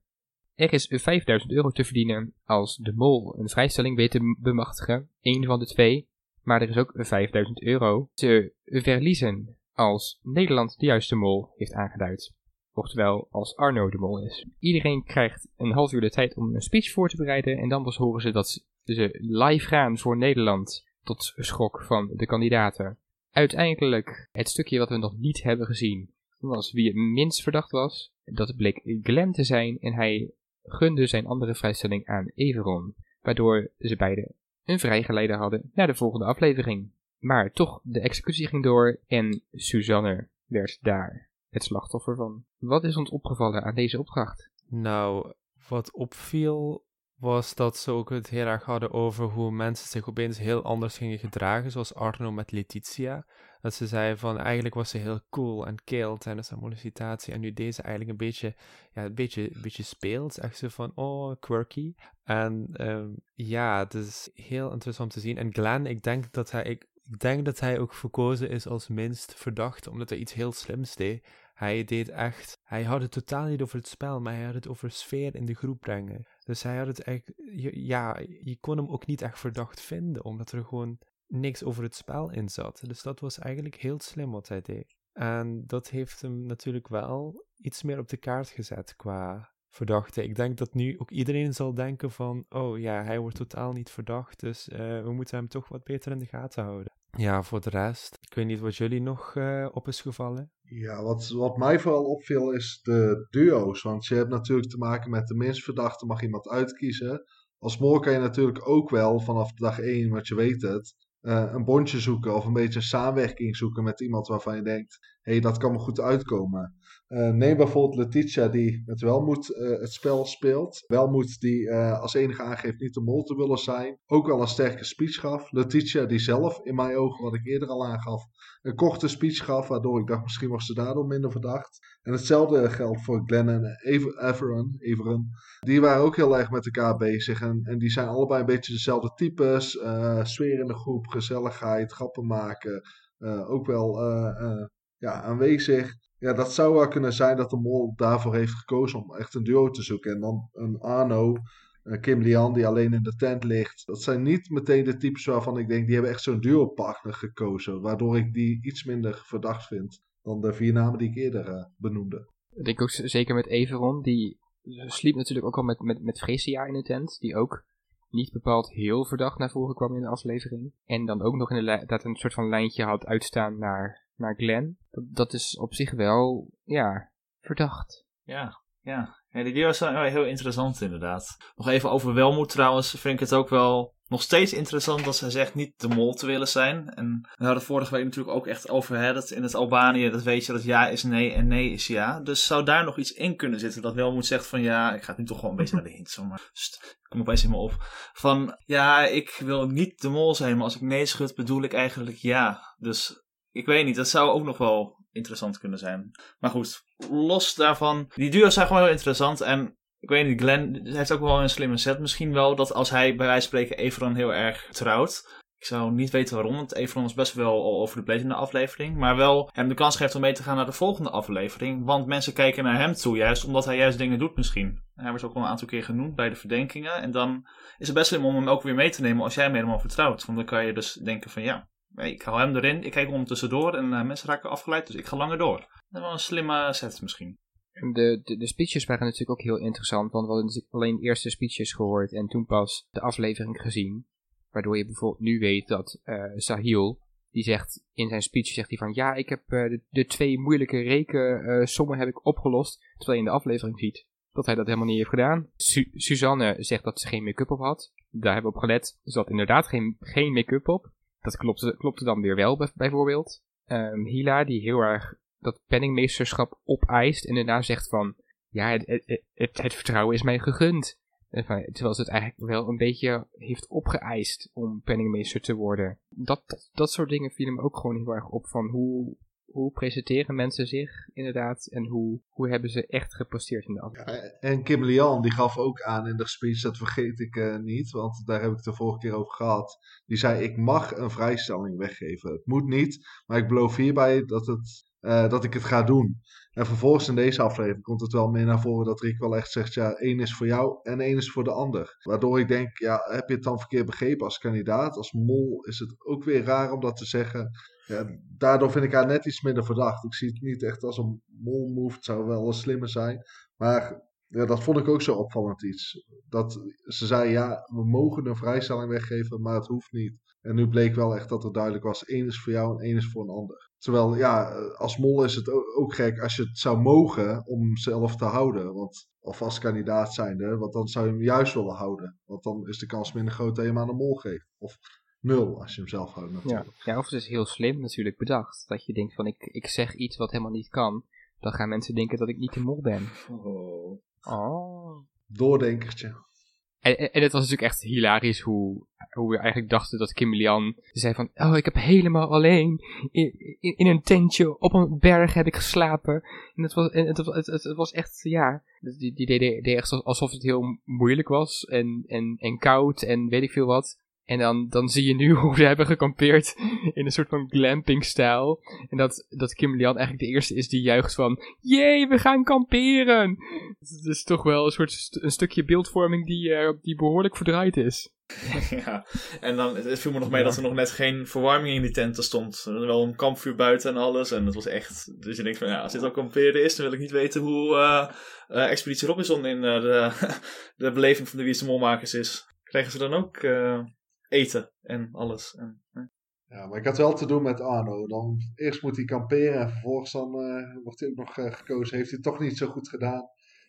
Er is 5000 euro te verdienen als de mol een vrijstelling weet te bemachtigen. Eén van de twee. Maar er is ook 5000 euro te verliezen als Nederland de juiste mol heeft aangeduid. Oftewel, als Arno de mol is. Iedereen krijgt een half uur de tijd om een speech voor te bereiden. En dan pas horen ze dat ze live gaan voor Nederland. Tot schok van de kandidaten. Uiteindelijk, het stukje wat we nog niet hebben gezien, was wie het minst verdacht was. Dat bleek Glenn te zijn en hij gunde zijn andere vrijstelling aan Everon. Waardoor ze beiden een vrijgeleide hadden naar de volgende aflevering. Maar toch, de executie ging door en Suzanne werd daar het slachtoffer van. Wat is ons opgevallen aan deze opdracht? Nou, wat opviel was dat ze ook het heel erg hadden over hoe mensen zich opeens heel anders gingen gedragen, zoals Arno met Letitia. Dat ze zei van eigenlijk was ze heel cool en keel tijdens haar mollicitatie en nu deze eigenlijk een beetje, ja, een beetje, een beetje speelt. Echt zo van, oh, quirky. En ehm, ja, het is heel interessant te zien. En Glenn, ik denk dat hij, ik, ik denk dat hij ook verkozen is als minst verdacht, omdat hij iets heel slims deed. Hij deed echt, hij had het totaal niet over het spel, maar hij had het over sfeer in de groep brengen. Dus hij had het echt, ja, je kon hem ook niet echt verdacht vinden, omdat er gewoon niks over het spel in zat. Dus dat was eigenlijk heel slim wat hij deed. En dat heeft hem natuurlijk wel iets meer op de kaart gezet qua verdachte. Ik denk dat nu ook iedereen zal denken van, oh ja, hij wordt totaal niet verdacht, dus eh, we moeten hem toch wat beter in de gaten houden. Ja, voor de rest, ik weet niet wat jullie nog eh, op is gevallen. Ja, wat, wat mij vooral opviel is de duo's. Want je hebt natuurlijk te maken met de minst verdachte, mag iemand uitkiezen. Als mol kan je natuurlijk ook wel vanaf dag 1, want je weet het, eh, een bondje zoeken of een beetje samenwerking zoeken met iemand waarvan je denkt, hé, hey, dat kan me goed uitkomen. Uh, neem bijvoorbeeld Letitia die met Welmoed uh, het spel speelt. Welmoed die uh, als enige aangeeft niet de mol te willen zijn. Ook wel een sterke speech gaf. Letitia die zelf, in mijn ogen wat ik eerder al aangaf, een korte speech gaf. Waardoor ik dacht misschien was ze daardoor minder verdacht. En hetzelfde geldt voor Glenn en Everon. Everon. Die waren ook heel erg met elkaar bezig. En, en die zijn allebei een beetje dezelfde types. sfeer in de groep, gezelligheid, grappen maken. ook wel ja, aanwezig. Ja, dat zou wel kunnen zijn dat de mol daarvoor heeft gekozen om echt een duo te zoeken. En dan een Arno, uh, Kim Lian die alleen in de tent ligt. Dat zijn niet meteen de types waarvan ik denk, die hebben echt zo'n duo-partner gekozen. Waardoor ik die iets minder verdacht vind dan de vier namen die ik eerder uh, benoemde. Ik denk ook zeker met Everon, die sliep natuurlijk ook al met, met, met in de tent. Die ook niet bepaald heel verdacht naar voren kwam in de aflevering. En dan ook nog in de dat een soort van lijntje had uitstaan naar naar Glenn. Dat, is op zich wel, ja, verdacht. Ja, ja. ja die is wel heel interessant inderdaad. Nog even over Welmoed trouwens, vind ik het ook wel nog steeds interessant dat zij zegt niet de mol te willen zijn. En we hadden vorige week natuurlijk ook echt over hè, dat in het Albanië, dat weet je, dat ja is nee en nee is ja. Dus zou daar nog iets in kunnen zitten dat Welmoed zegt van ja, ik ga nu toch gewoon een beetje naar de hint, maar st, kom opeens in me op. Van ja, ik wil niet de mol zijn, maar als ik nee schud bedoel ik eigenlijk ja. Dus ik weet niet, dat zou ook nog wel interessant kunnen zijn. Maar goed, los daarvan, die duo's zijn gewoon heel interessant. En ik weet niet, Glenn heeft ook wel een slimme set. Misschien wel dat als hij bij wijze van spreken Everon heel erg trouwt. Ik zou niet weten waarom, want Everon is best wel over de plate in de aflevering. Maar wel hem de kans geeft om mee te gaan naar de volgende aflevering. Want mensen kijken naar hem toe, juist omdat hij juist dingen doet misschien. Hij was ook al een aantal keer genoemd bij de verdenkingen. En dan is het best slim om hem ook weer mee te nemen als jij hem helemaal vertrouwt. Want dan kan je dus denken van ja, ik hou hem erin, ik kijk ondertussen door en uh, mensen raken afgeleid, dus ik ga langer door. Dat is wel een slimme set misschien. De, de, speeches waren natuurlijk ook heel interessant, want we hadden natuurlijk alleen de eerste speeches gehoord en toen pas de aflevering gezien. Waardoor je bijvoorbeeld nu weet dat uh, Sahil, die zegt in zijn speech, zegt hij van ja, ik heb uh, de, twee moeilijke rekensommen heb ik opgelost, terwijl je in de aflevering ziet dat hij dat helemaal niet heeft gedaan. Su Suzanne zegt dat ze geen make-up op had. Daar hebben we op gelet. Ze had inderdaad geen, geen make-up op. Dat klopte, klopte dan weer wel, bijvoorbeeld. Um, Hila, die heel erg dat penningmeesterschap opeist en daarna zegt van, ja, het, het, het, het vertrouwen is mij gegund. Terwijl ze het eigenlijk wel een beetje heeft opgeëist om penningmeester te worden. Dat, dat, dat soort dingen vielen me ook gewoon heel erg op van hoe, hoe presenteren mensen zich inderdaad en hoe, hoe hebben ze echt geposteerd in de aflevering. Ja, en Kim Lian die gaf ook aan in de speech, dat vergeet ik uh, niet, want daar heb ik het de vorige keer over gehad. Die zei, ik mag een vrijstelling weggeven. Het moet niet, maar ik beloof hierbij dat, het, uh, dat ik het ga doen. En vervolgens in deze aflevering komt het wel meer naar voren dat Rick wel echt zegt, ja, één is voor jou en één is voor de ander. Waardoor ik denk, ja, heb je het dan verkeerd begrepen als kandidaat? Als mol is het ook weer raar om dat te zeggen. Ja, daardoor vind ik haar net iets minder verdacht. Ik zie het niet echt als een mol move. Het zou wel een slimme zijn. Maar ja, dat vond ik ook zo opvallend iets. Dat ze zei, ja, we mogen een vrijstelling weggeven, maar het hoeft niet. En nu bleek wel echt dat het duidelijk was, één is voor jou en één is voor een ander. Terwijl, ja, als mol is het ook gek als je het zou mogen om zelf te houden. Want, of als kandidaat zijnde, want dan zou je hem juist willen houden. Want dan is de kans minder groot dat je hem aan een mol geeft. Of nul als je hem zelf houdt natuurlijk. Ja. ja, of het is heel slim natuurlijk bedacht. Dat je denkt van ik, ik zeg iets wat helemaal niet kan. Dan gaan mensen denken dat ik niet de mol ben. Oh. Oh. Doordenkertje. En, het was natuurlijk echt hilarisch hoe, hoe we eigenlijk dachten dat Kim Lian zei van, oh ik heb helemaal alleen in, in, een tentje op een berg heb ik geslapen. En het was, en het, het, het, was echt, ja, die, die deed, deed echt alsof het heel moeilijk was en, en, en koud en weet ik veel wat. En dan, dan zie je nu hoe ze hebben gekampeerd in een soort van glamping-stijl. En dat, dat Kim Lian eigenlijk de eerste is die juicht van... Jee, we gaan kamperen! Het is toch wel een soort een stukje beeldvorming die, uh, die behoorlijk verdraaid is. ja, en dan het viel me nog mee dat er nog net geen verwarming in die tenten stond. Er was wel een kampvuur buiten en alles. En het was echt. Dus je denkt van ja, als dit al kamperen is, dan wil ik niet weten hoe eh, eh, Expeditie Robinson in eh, de, de beleving van de Wie Molmakers is. Krijgen ze dan ook eh, eten en alles? En, Ja, maar ik had wel te doen met Arno. Dan, eerst moet hij kamperen en vervolgens dan eh, wordt hij ook nog eh, gekozen. Heeft hij het toch niet zo goed gedaan.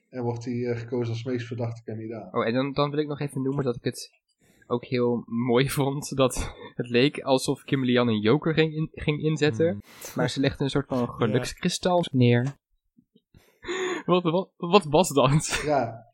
En wordt hij eh, gekozen als meest verdachte kandidaat. Oh, en dan, dan wil ik nog even noemen dat ik het ook heel mooi vond dat het leek alsof Kim Lian een joker ging, in- ging inzetten. Maar ze legde een soort van gelukskristal neer. Wat, wat, wat was dat? Ja.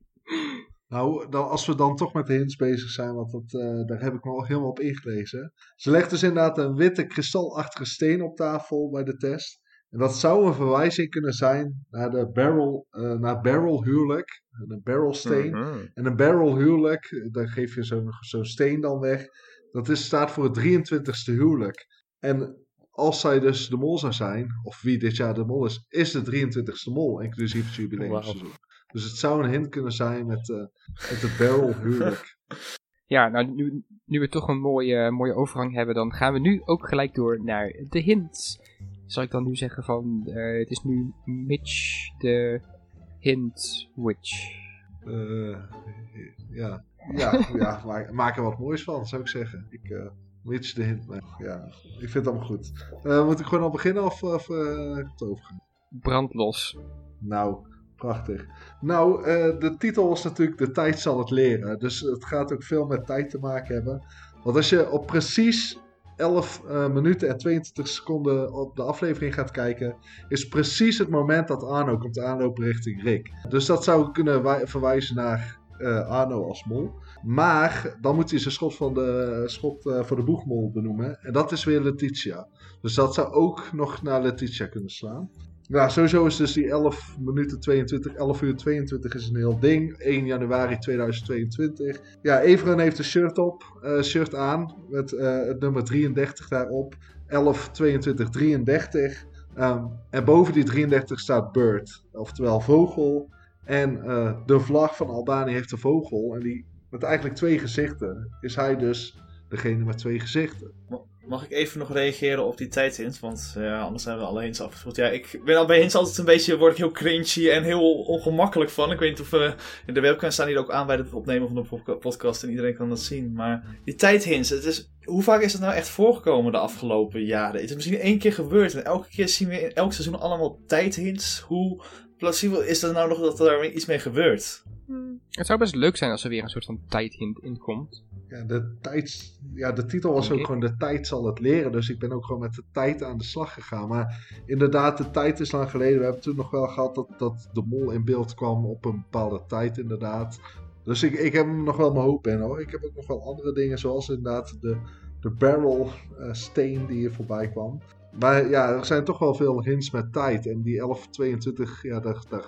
Nou, dan, als we dan toch met de hints bezig zijn, want dat, eh, daar heb ik me al helemaal op ingelezen. Ze legt dus inderdaad een witte kristalachtige steen op tafel bij de test. En dat zou een verwijzing kunnen zijn naar de barrel, eh, naar barrel huwelijk. Een barrelsteen. Mhm. En een barrel huwelijk, eh, dan geef je zo'n zo'n steen dan weg. Dat is, staat voor het 23ste huwelijk. En als zij dus de mol zou zijn, of wie dit jaar de mol is, is de 23ste mol, inclusief het jubileumseizoen. Dus het zou een hint kunnen zijn met, eh met het barrel huwelijk. Ja, nou, nu, nu we toch een mooie, mooie overgang hebben, dan gaan we nu ook gelijk door naar de hints. Zal ik dan nu zeggen van, eh, het is nu Mitch de Hint Witch. Eh, ja, ja, ja maak, maak er wat moois van, zou ik zeggen. Ik, Mitch de hint. ja, ik vind het allemaal goed. Moet ik gewoon al beginnen of, of het overgaan? Brandlos. Nou, prachtig. Nou, eh, de titel was natuurlijk De tijd zal het leren. Dus het gaat ook veel met tijd te maken hebben. Want als je op precies 11 eh, minuten en 22 seconden op de aflevering gaat kijken, is precies het moment dat Arno komt aanlopen richting Rick. Dus dat zou kunnen wij- verwijzen naar eh, Arno als mol. Maar dan moet hij zijn schot, van de, schot voor de boegmol benoemen. En dat is weer Letitia. Dus dat zou ook nog naar Letitia kunnen slaan. Ja, sowieso is dus die 11 minuten 22, 11 uur 22 is een heel ding. 1 januari 2022. Ja, Everen heeft een shirt op, eh, shirt aan met eh, het nummer 33 daarop. 11, 22, 33. Ehm, en boven die 33 staat bird, oftewel vogel. En eh, de vlag van Albanië heeft een vogel. En die met eigenlijk twee gezichten is hij dus degene met twee gezichten. Mag ik even nog reageren op die tijdhint? Want ja, anders zijn we alle afgespeeld. Ja, ik ben al bij altijd een beetje, word ik heel cringy en heel ongemakkelijk van. Ik weet niet of we in de webcam staan hier ook aan bij het opnemen van de podca- podcast en iedereen kan dat zien. Maar die tijdhints, het is, hoe vaak is het nou echt voorgekomen de afgelopen jaren? Het is misschien één keer gebeurd en elke keer zien we in elk seizoen allemaal tijdhints. Hoe plausibel is het nou nog dat er iets mee gebeurt? Het zou best leuk zijn als er weer een soort van tijdhint in komt. Ja, de, tijd, ja, de titel was ook gewoon de tijd zal het leren. Dus ik ben ook gewoon met de tijd aan de slag gegaan. Maar inderdaad, de tijd is lang geleden. We hebben toen nog wel gehad dat, dat de mol in beeld kwam op een bepaalde tijd inderdaad. Dus ik, ik heb nog wel mijn hoop in hoor. Ik heb ook nog wel andere dingen zoals inderdaad de, de barrel eh, steen die hier voorbij kwam. Maar ja, er zijn toch wel veel hints met tijd. En die 1122, ja, daar, daar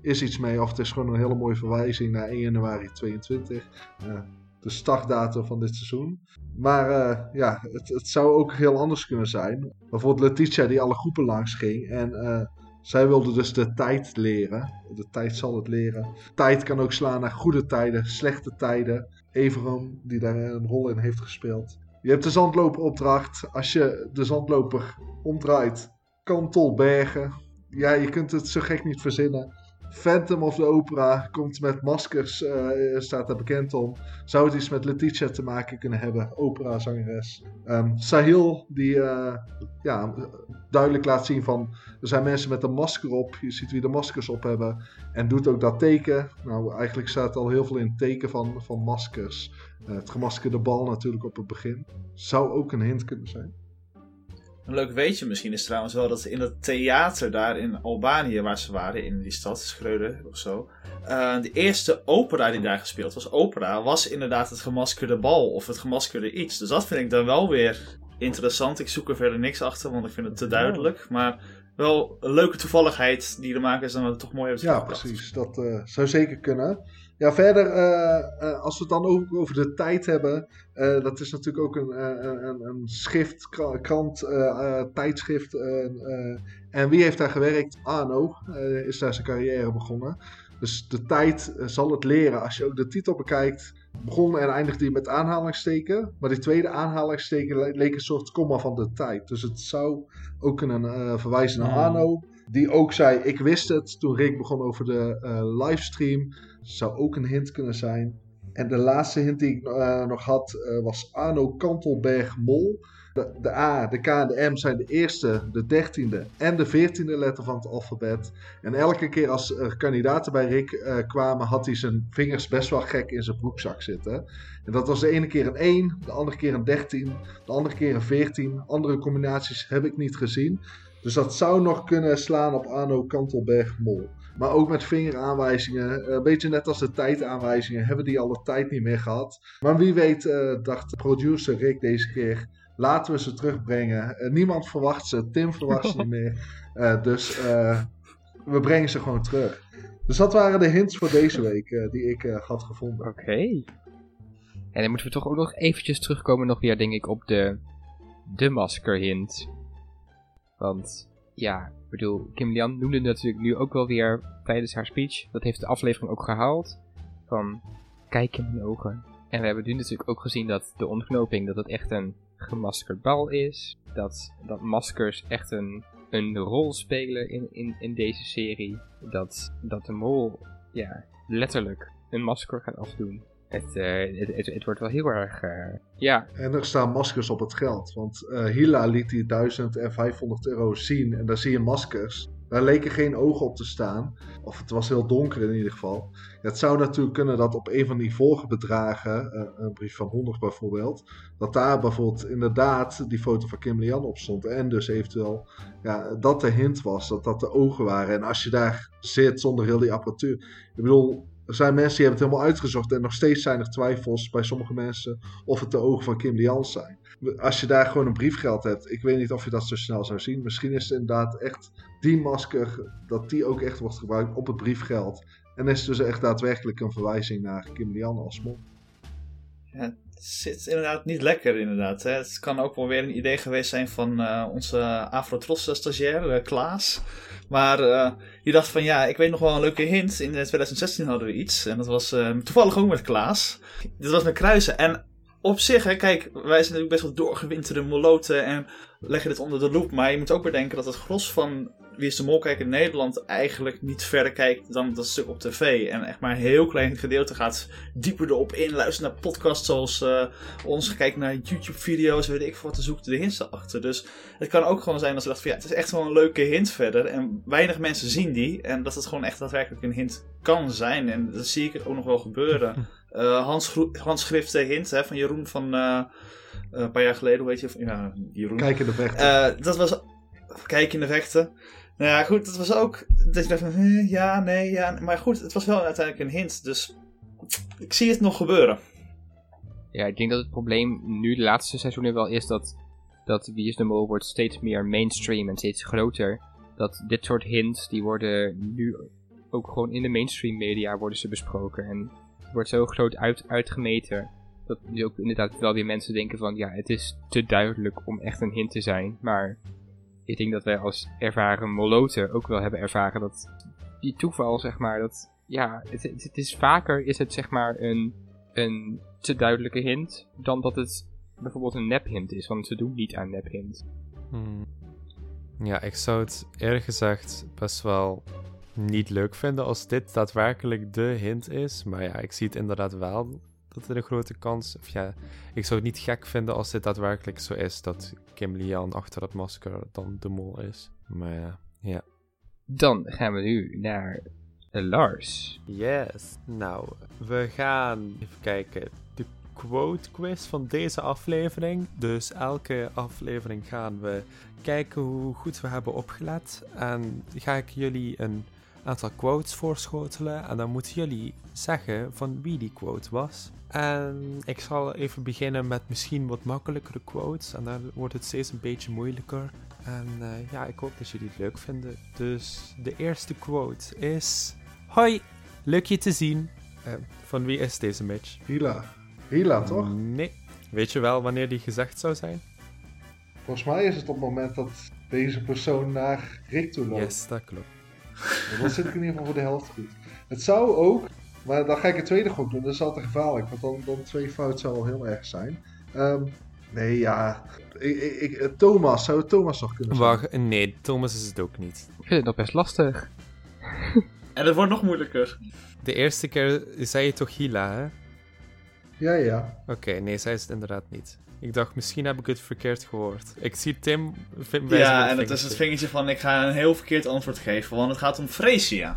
is iets mee. Of het is gewoon een hele mooie verwijzing naar 1 januari 22. Ja, de startdatum van dit seizoen. Maar eh, ja, het, het zou ook heel anders kunnen zijn. Bijvoorbeeld Letitia die alle groepen langs ging. En eh, zij wilde dus de tijd leren. De tijd zal het leren. Tijd kan ook slaan naar goede tijden, slechte tijden. Everon die daar een rol in heeft gespeeld. Je hebt de zandloperopdracht. Als je de zandloper omdraait, kantel bergen. Ja, je kunt het zo gek niet verzinnen. Phantom of the Opera komt met maskers, eh, staat daar bekend om. Zou het iets met Letitia te maken kunnen hebben, operazangeres. Ehm Sahil, die eh, ja, duidelijk laat zien van... Er zijn mensen met een masker op, je ziet wie de maskers op hebben. En doet ook dat teken. Nou, eigenlijk staat al heel veel in het teken van, van maskers. Eh, het gemaskerde bal natuurlijk op het begin. Zou ook een hint kunnen zijn. Een leuk weetje misschien is trouwens wel dat in het theater daar in Albanië, waar ze waren, in die stad, Schreuder of zo. eh, de eerste opera die daar gespeeld was, opera, was inderdaad het gemaskerde bal of het gemaskerde iets. Dus dat vind ik dan wel weer interessant. Ik zoek er verder niks achter, want ik vind het te duidelijk. Maar wel een leuke toevalligheid die de makers dan toch mooi hebben Ja, precies. Dat eh, zou zeker kunnen. Ja, verder, eh, eh, als we het dan ook over de tijd hebben. eh, dat is natuurlijk ook een, een, een schrift, kra- krant, tijdschrift. en wie heeft daar gewerkt? Arno is daar zijn carrière begonnen. Dus de tijd zal het leren. Als je ook de titel bekijkt, begon en eindigde hij met aanhalingsteken. Maar die tweede aanhalingsteken le- leek een soort komma van de tijd. Dus het zou ook kunnen eh, verwijzen naar. Arno. Die ook zei, ik wist het toen Rick begon over de livestream. Zou ook een hint kunnen zijn. En de laatste hint die ik eh, nog had eh, was Arno Kantelberg Mol. De, de A, de K en de M zijn de eerste, de dertiende en de veertiende letter van het alfabet. En elke keer als er kandidaten bij Rick eh, kwamen, had hij zijn vingers best wel gek in zijn broekzak zitten. En dat was de ene keer een 1, de andere keer een 13, de andere keer een 14. Andere combinaties heb ik niet gezien. Dus dat zou nog kunnen slaan op Arno Kantelberg Mol. Maar ook met vingeraanwijzingen, eh, een beetje net als de tijdaanwijzingen, hebben die al de tijd niet meer gehad. Maar wie weet, eh, dacht producer Rick deze keer, laten we ze terugbrengen. Eh, niemand verwacht ze, Tim verwacht ze niet meer. Dus we brengen ze gewoon terug. Dus dat waren de hints voor deze week die ik had gevonden. Oké. En dan moeten we toch ook nog eventjes terugkomen nog weer, denk ik, op de, de maskerhint. Want, ja, ik bedoel, Kim Lian noemde natuurlijk nu ook wel weer tijdens haar speech. Dat heeft de aflevering ook gehaald. Van, kijk in mijn ogen. En we hebben nu natuurlijk ook gezien dat de ontknoping, dat het echt een gemaskerd bal is. Dat, dat maskers echt een, een rol spelen in, in, in deze serie. Dat, dat de mol, ja, letterlijk een masker gaat afdoen. Het, eh, het, het, het wordt wel heel erg, eh, ja, En er staan maskers op het geld. Want eh, Hila liet die 1000 en 500 euro zien. En daar zie je maskers. Daar leken geen ogen op te staan. Of het was heel donker in ieder geval. Het zou natuurlijk kunnen dat op een van die vorige bedragen, een brief van 100 bijvoorbeeld, dat daar bijvoorbeeld inderdaad die foto van Kim Lian op stond. En dus eventueel ja, dat de hint was, dat dat de ogen waren. En als je daar zit zonder heel die apparatuur. Ik bedoel, er zijn mensen die hebben het helemaal uitgezocht. En nog steeds zijn er twijfels bij sommige mensen of het de ogen van Kim Lian zijn. Als je daar gewoon een briefgeld hebt, ik weet niet of je dat zo snel zou zien. Misschien is het inderdaad echt die masker, dat die ook echt wordt gebruikt op het briefgeld. En is het dus echt daadwerkelijk een verwijzing naar Kim Lian als mol. Ja, het zit inderdaad niet lekker, inderdaad. Hè. Het kan ook wel weer een idee geweest zijn van eh, onze Afro-Tros stagiair, eh, Klaas. Maar eh, die dacht van, ja, ik weet nog wel een leuke hint. In 2016 hadden we iets. En dat was eh, toevallig ook met Klaas. Dit was met kruisen. En op zich, hè, kijk, wij zijn natuurlijk best wel doorgewinterde moloten en leggen dit onder de loep. Maar je moet ook bedenken dat het gros van Wie is de Mol kijkt in Nederland eigenlijk niet verder kijkt dan dat stuk op tv. En echt maar een heel klein gedeelte gaat dieper erop in. Luistert naar podcasts zoals eh, ons. Kijkt naar YouTube-video's. Weet ik veel wat. te zoeken de hints erachter. Dus het kan ook gewoon zijn dat ze dachten van ja, het is echt wel een leuke hint verder. En weinig mensen zien die. En dat het gewoon echt daadwerkelijk een hint kan zijn. En dat zie ik ook nog wel gebeuren. Uh, Hans Grifte hint hè, van Jeroen van uh, een paar jaar geleden. Hoe heet je? Ja, Jeroen. Kijk in de vechten. Uh, dat was. Kijk in de vechten. Nou ja, goed, dat was ook. Dat je dacht van, ja, nee, ja. Maar goed, het was wel uiteindelijk een hint. Dus ik zie het nog gebeuren. Ja, ik denk dat het probleem nu de laatste seizoenen wel is dat, dat Wie is de Mol wordt steeds meer mainstream en steeds groter. Dat dit soort hints, die worden nu ook gewoon in de mainstream media worden ze besproken. En het wordt zo groot uit, uitgemeten dat nu ook inderdaad wel weer mensen denken van ja, het is te duidelijk om echt een hint te zijn. Maar ik denk dat wij als ervaren moloten ook wel hebben ervaren dat die toeval, zeg maar, dat ja, het, het, is vaker is het zeg maar een, een te duidelijke hint dan dat het bijvoorbeeld een nephint is, want ze doen niet aan nephint. Hmm. Ja, ik zou het eerlijk gezegd best wel niet leuk vinden als dit daadwerkelijk de hint is. Maar ja, ik zie het inderdaad wel dat er een grote kans... Of ja, ik zou het niet gek vinden als dit daadwerkelijk zo is dat Kim Lian achter het masker dan de mol is. Maar ja, ja. Dan gaan we nu naar Lars. Yes. Nou, we gaan even kijken. De quote quiz van deze aflevering. Dus elke aflevering gaan we kijken hoe goed we hebben opgelet. En ga ik jullie een aantal quotes voorschotelen. En dan moeten jullie zeggen van wie die quote was. En ik zal even beginnen met misschien wat makkelijkere quotes. En dan wordt het steeds een beetje moeilijker. En uh, ja, ik hoop dat jullie het leuk vinden. Dus de eerste quote is... Hoi, leuk je te zien. Uh, van wie is deze Mitch? Hila. Hila, toch? Nee. Weet je wel wanneer die gezegd zou zijn? Volgens mij is het op het moment dat deze persoon naar Rick toe loopt. Yes, dat klopt. Dan zit ik in ieder geval voor de helft goed. Het zou ook Maar dan ga ik een tweede gok doen. Dat is altijd gevaarlijk. Want dan, dan twee fout zou wel heel erg zijn. Ehm, nee, ja. Ik, ik, ik- eh, Thomas. Zou het Thomas nog kunnen zijn? Wacht, nee, Thomas is het ook niet. Ik vind het nog best lastig. En het wordt nog moeilijker. De eerste keer zei je toch Hila, hè? Ja, ja. Oké, nee, zij is het inderdaad niet. Ik dacht, misschien heb ik het verkeerd gehoord. Ik zie Tim wijzen Ja, en het dat is het vingertje. vingertje van ik ga een heel verkeerd antwoord geven, want het gaat om Freesia.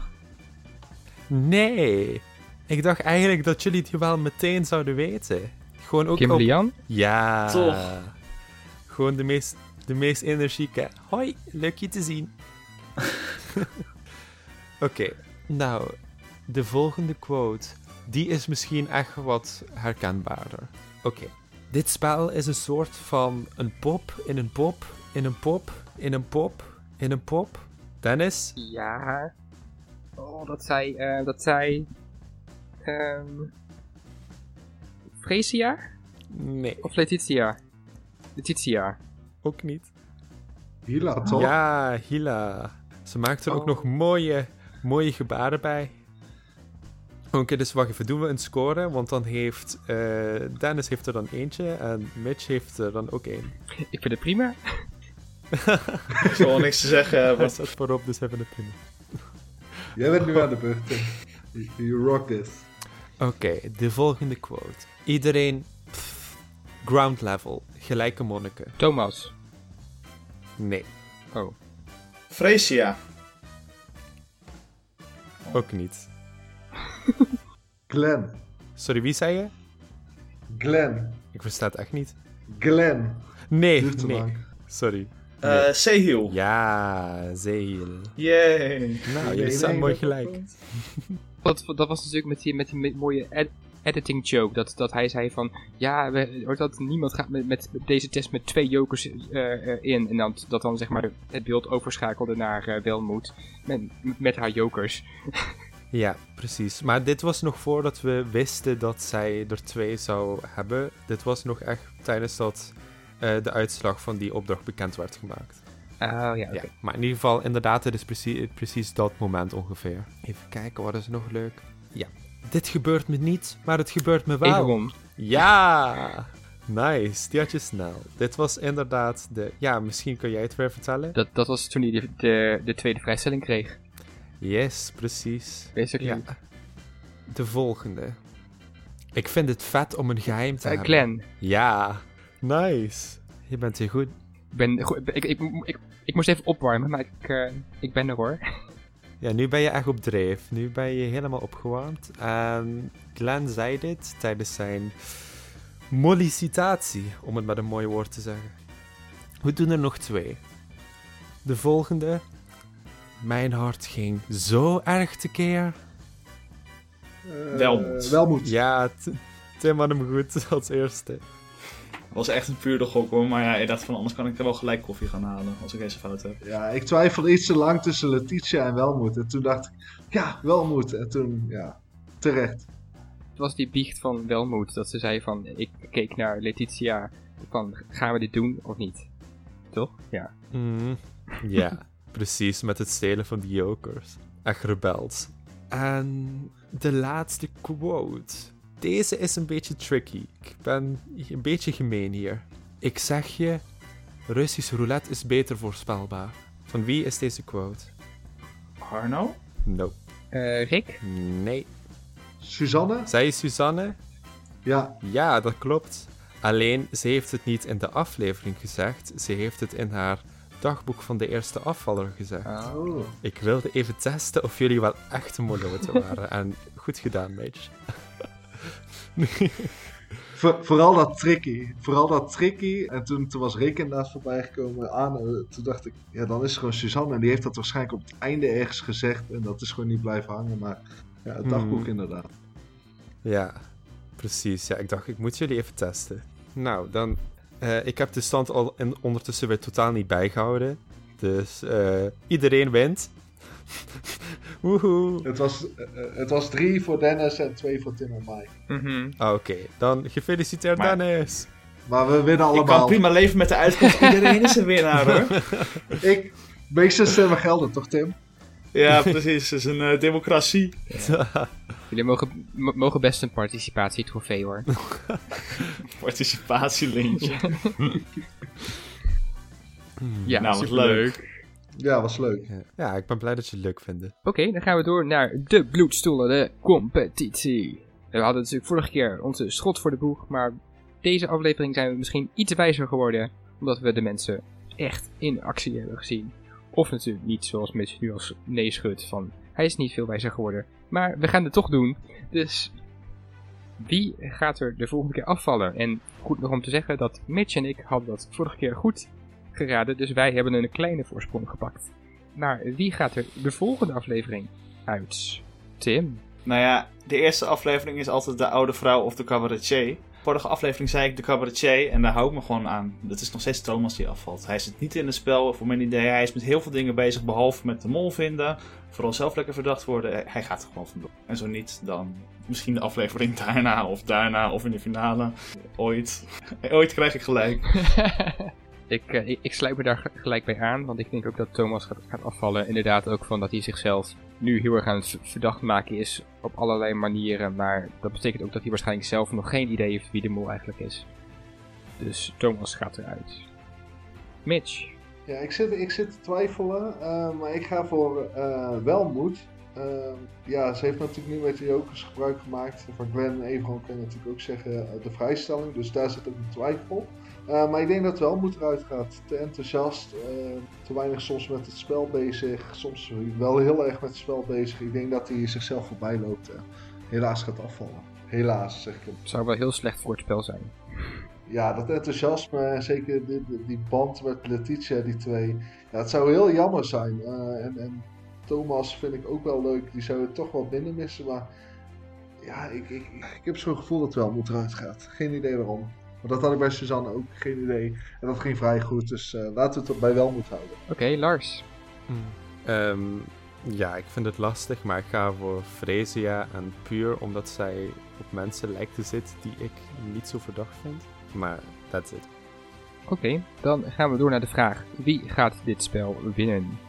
Nee. Ik dacht eigenlijk dat jullie het wel meteen zouden weten. Gewoon ook Kim op... Lian? Ja. Toch. Gewoon de meest, de meest energieke. Hoi, leuk je te zien. Oké, nou, de volgende quote. Die is misschien echt wat herkenbaarder. Oké. Dit spel is een soort van een pop in een pop in een pop in een pop in een pop. Dennis? Ja. Oh, dat zei... eh dat zei... ehm Freesia? Nee, Of Letitia? Letitia. ook niet. Hila, toch? Ja, Hila. Ze maakt er ook Oh. nog mooie, mooie gebaren bij. Oké, dus wacht even. Doen we een score? Want dan heeft eh, Dennis heeft er dan eentje en Mitch heeft er dan ook één. Ik vind het prima. Ik zal wel niks te zeggen Hij hebben. staat voorop, dus hebben het prima. Jij bent nu aan de beurt. You- rock this. Oké, de volgende quote. Iedereen... pff, ground level. Gelijke monniken. Thomas. Nee, Oh. Freesia. ook niet. Glenn. Sorry, wie zei je? Glenn. Ik versta het echt niet. Glenn. Nee, nee. lang. Sorry. Eh Sehil. Ja, Zeel. Yay. Nou, jullie staan mooi dat- gelijk. Dat, dat was natuurlijk met die, met die mooie ed- editing joke. Dat, dat hij zei van... Ja, we, hoort dat niemand gaat met, met deze test met twee jokers eh, eh, in. En dan, dat dan zeg maar het beeld overschakelde naar eh, Welmoed. Met, met haar jokers. Ja, precies. Maar dit was nog voordat we wisten dat zij er twee zou hebben. Dit was nog echt tijdens dat eh, de uitslag van die opdracht bekend werd gemaakt. Oh ja, oké. Ja, maar in ieder geval, inderdaad, het is precies, precies dat moment ongeveer. Even kijken, wat is nog leuk? Ja. Dit gebeurt me niet, maar het gebeurt me wel. Egon. Ja! Nice, die had je snel. Dit was inderdaad de... Ja, misschien kun jij het weer vertellen? Dat, dat was toen hij de, de, de tweede vrijstelling kreeg. Yes, precies. Basically. Ja. De volgende. Ik vind het vet om een geheim te Eh, hebben. Glenn. Ja, nice. Je bent hier goed. Ik, ben, goed, ik, ik, ik, ik, moest even opwarmen, maar ik, eh, ik ben er hoor. Ja, nu ben je echt op dreef. Nu ben je helemaal opgewarmd. En Glenn zei dit tijdens zijn mollicitatie, om het met een mooi woord te zeggen. We doen er nog twee. De volgende. Mijn hart ging zo erg tekeer. Eh, Welmoed. Welmoed. Ja, Tim had hem goed als eerste. was echt een puur de gok hoor, maar ja, ik dacht van anders kan ik er wel gelijk koffie gaan halen als ik deze fout heb. Ja, ik twijfelde iets te lang tussen Letitia en Welmoed. En toen dacht ik, ja, Welmoed. En toen, ja, terecht. Het was die biecht van Welmoed, dat ze zei van, ik keek naar Letitia van, gaan we dit doen of niet? Toch? Ja. Mhm. Ja, precies, met het stelen van die jokers. Echt rebels. En de laatste quote. Deze is een beetje tricky. Ik ben een beetje gemeen hier. Ik zeg je, Russisch roulette is beter voorspelbaar. Van wie is deze quote? Arno? Nope. Eh, Rick? Nee. Suzanne? Zij is Suzanne? Ja, Ja, dat klopt. Alleen, ze heeft het niet in de aflevering gezegd. Ze heeft het in haar dagboek van de eerste afvaller gezegd. oh. Ik wilde even testen of jullie wel echte moloten waren. En goed gedaan. Voor- vooral dat tricky. Vooral dat tricky. En toen, toen was Rick inderdaad voorbij gekomen aan. en toen dacht ik, ja, dan is het gewoon Suzanne. En die heeft dat waarschijnlijk op het einde ergens gezegd. En dat is gewoon niet blijven hangen. Maar ja, het dagboek Hmm. inderdaad. Ja, precies. Ja, ik dacht, ik moet jullie even testen. Nou, dan... eh, ik heb de stand al in, ondertussen weer totaal niet bijgehouden. Dus eh, iedereen wint. Woehoe. Het was, eh, het was drie voor Dennis en twee voor Tim en Mike. Mhm. Ah, Oké, dan gefeliciteerd Maar- Dennis. Maar we winnen Ik kan allemaal. prima leven met de uitkomst. Iedereen is een winnaar hoor. Ik, meeste stemmen gelden toch, Tim? Ja, precies. Het is een eh, democratie. Jullie mogen, mogen best een participatietrofee hoor. Participatielintje. Ja, Nou, wat superleuk. Ja, was leuk. Ja. ik ben blij dat je het leuk vindt. Oké, dan gaan we door naar de bloedstoelen, de competitie. We hadden natuurlijk vorige keer onze schot voor de boeg, maar deze aflevering zijn we misschien iets wijzer geworden, omdat we de mensen echt in actie hebben gezien. Of natuurlijk niet zoals Mitch nu als nee schudt van, hij is niet veel wijzer geworden. Maar we gaan het toch doen, dus wie gaat er de volgende keer afvallen? En goed nog om te zeggen dat Mitch en ik hadden dat vorige keer goed geraden, dus wij hebben een kleine voorsprong gepakt. Maar wie gaat er de volgende aflevering uit? Tim. Nou ja, de eerste aflevering is altijd de oude vrouw of de cabaretier. Vorige aflevering zei ik de cabaretier en daar hou ik me gewoon aan. Dat is nog steeds Thomas die afvalt. Hij zit niet in het spel, voor mijn idee. Hij is met heel veel dingen bezig, behalve met de mol vinden. Vooral zelf lekker verdacht worden. Hij gaat er gewoon vandoor. En zo niet, dan misschien de aflevering daarna of daarna of in de finale. Ooit. Ooit krijg ik gelijk. ik, eh, ik, sluit me daar ge- gelijk bij aan, want ik denk ook dat Thomas gaat, gaat afvallen. Inderdaad ook van dat hij zichzelf nu heel erg aan het verdacht maken is op allerlei manieren. Maar dat betekent ook dat hij waarschijnlijk zelf nog geen idee heeft wie de mol eigenlijk is. Dus Thomas gaat eruit. Mitch. Ja, ik zit, ik zit te twijfelen, eh, maar ik ga voor eh Welmoed. Ja, ze heeft natuurlijk nu met de Jokers gebruik gemaakt. Van Glenn en Evron kan je natuurlijk ook zeggen de vrijstelling, dus daar zit ook een twijfel. Eh, maar ik denk dat Welmoed eruit gaat. Te enthousiast, eh, te weinig soms met het spel bezig, soms wel heel erg met het spel bezig. Ik denk dat hij zichzelf voorbij loopt en helaas gaat afvallen. Helaas, zeg ik hem. Zou wel heel slecht voor het spel zijn. Ja, dat enthousiasme, zeker die, die- band met Letitia, die twee. Ja, het zou heel jammer zijn. Eh, en, en Thomas vind ik ook wel leuk. Die zou het toch wat minder missen. Maar ja, ik, ik, ik heb zo'n gevoel dat het wel moet eruit gaat. Geen idee waarom. Maar dat had ik bij Suzanne ook. Geen idee. En dat ging vrij goed. Dus eh, laten we het bij wel moeten houden. Oké, Lars. Hmm. Ehm, ja, ik vind het lastig, maar ik ga voor Fresia en puur omdat zij op mensen lijkt te zitten die ik niet zo verdacht vind. Maar that's it. Oké, dan gaan we door naar de vraag: wie gaat dit spel winnen?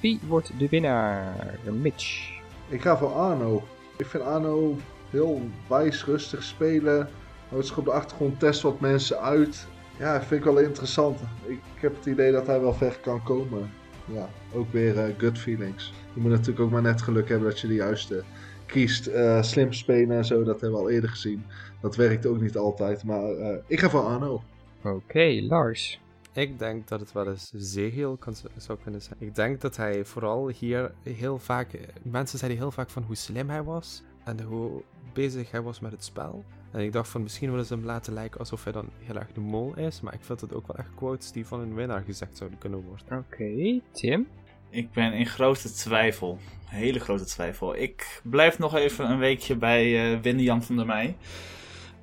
Wie wordt de winnaar? Mitch. Ik ga voor Arno. Ik vind Arno heel wijs, rustig spelen. Houdt zich op de achtergrond, test wat mensen uit. Ja, vind ik wel interessant. Ik, ik heb het idee dat hij wel ver kan komen. Ja, ook weer eh, gut feelings. Je moet natuurlijk ook maar net geluk hebben dat je de juiste kiest. Eh, slim spelen en zo, dat hebben we al eerder gezien. Dat werkt ook niet altijd, maar eh, ik ga voor Arno. Oké, Lars. Ik denk dat het wel eens Zegel kan, zou kunnen zijn. Ik denk dat hij vooral hier heel vaak... Mensen zeiden heel vaak van hoe slim hij was en hoe bezig hij was met het spel. En ik dacht van misschien willen ze hem laten lijken alsof hij dan heel erg de mol is. Maar ik vind het ook wel echt quotes die van een winnaar gezegd zouden kunnen worden. Oké, Tim. Ik ben in grote twijfel. Hele grote twijfel. Ik blijf nog even een weekje bij eh Winnie Jan van der Meij.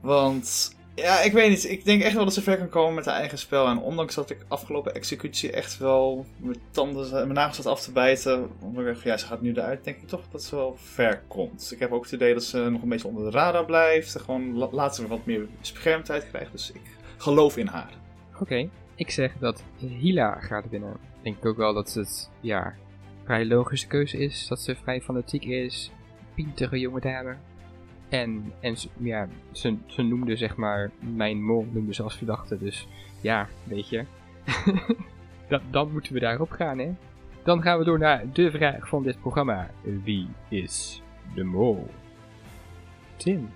Want, ja, ik weet niet. Ik denk echt wel dat ze ver kan komen met haar eigen spel. En ondanks dat ik afgelopen executie echt wel mijn tanden, mijn nagels zat af te bijten. Omdat ik dacht ja, ze gaat nu eruit. Denk ik toch dat ze wel ver komt. Ik heb ook het idee dat ze nog een beetje onder de radar blijft. Gewoon la- laat ze wat meer beschermdheid krijgen. Dus ik geloof in haar. Oké, ik zeg dat Hila gaat winnen. Ik denk ook wel dat het, ja, vrij logische keuze is. Dat ze vrij fanatiek is. Pintere jonge dame. En, en ja, ze, ze noemde zeg maar, mijn mol noemde ze als verdachte. Dus ja, weet je. dat, dan moeten we daarop gaan, hè. Dan gaan we door naar de vraag van dit programma. Wie is de mol? Tim.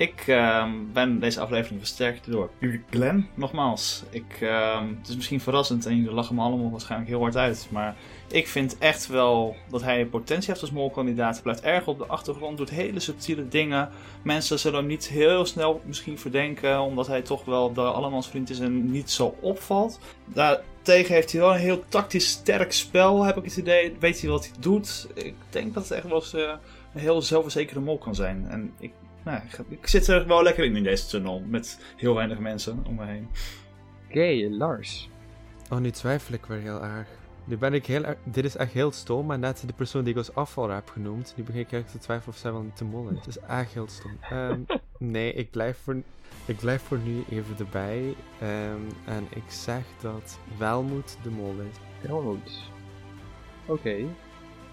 Ik ehm, ben deze aflevering versterkt door Glenn. Nogmaals, ik, ehm, het is misschien verrassend en jullie lachen me allemaal waarschijnlijk heel hard uit. Maar ik vind echt wel dat hij potentie heeft als molkandidaat. Hij blijft erg op de achtergrond, doet hele subtiele dingen. Mensen zullen hem niet heel snel misschien verdenken, omdat hij toch wel de allemansvriend is en niet zo opvalt. Daartegen heeft hij wel een heel tactisch sterk spel, heb ik het idee. Weet hij wat hij doet. Ik denk dat het echt wel eens eh, een heel zelfverzekerde mol kan zijn. En ik nou, ik zit er wel lekker in in deze tunnel. Met heel weinig mensen om me heen. Oké, Lars. Oh, nu twijfel ik weer heel erg. Nu ben ik heel erg... Dit is echt heel stom, maar net de persoon die ik als afvaller heb genoemd, nu begin ik echt te twijfelen of zij wel te mol is. Het is echt heel stom. Ehm, nee, ik blijf, voor, ik blijf voor nu even erbij. Ehm, en ik zeg dat Welmoed de mol is. Helmoet. Oké.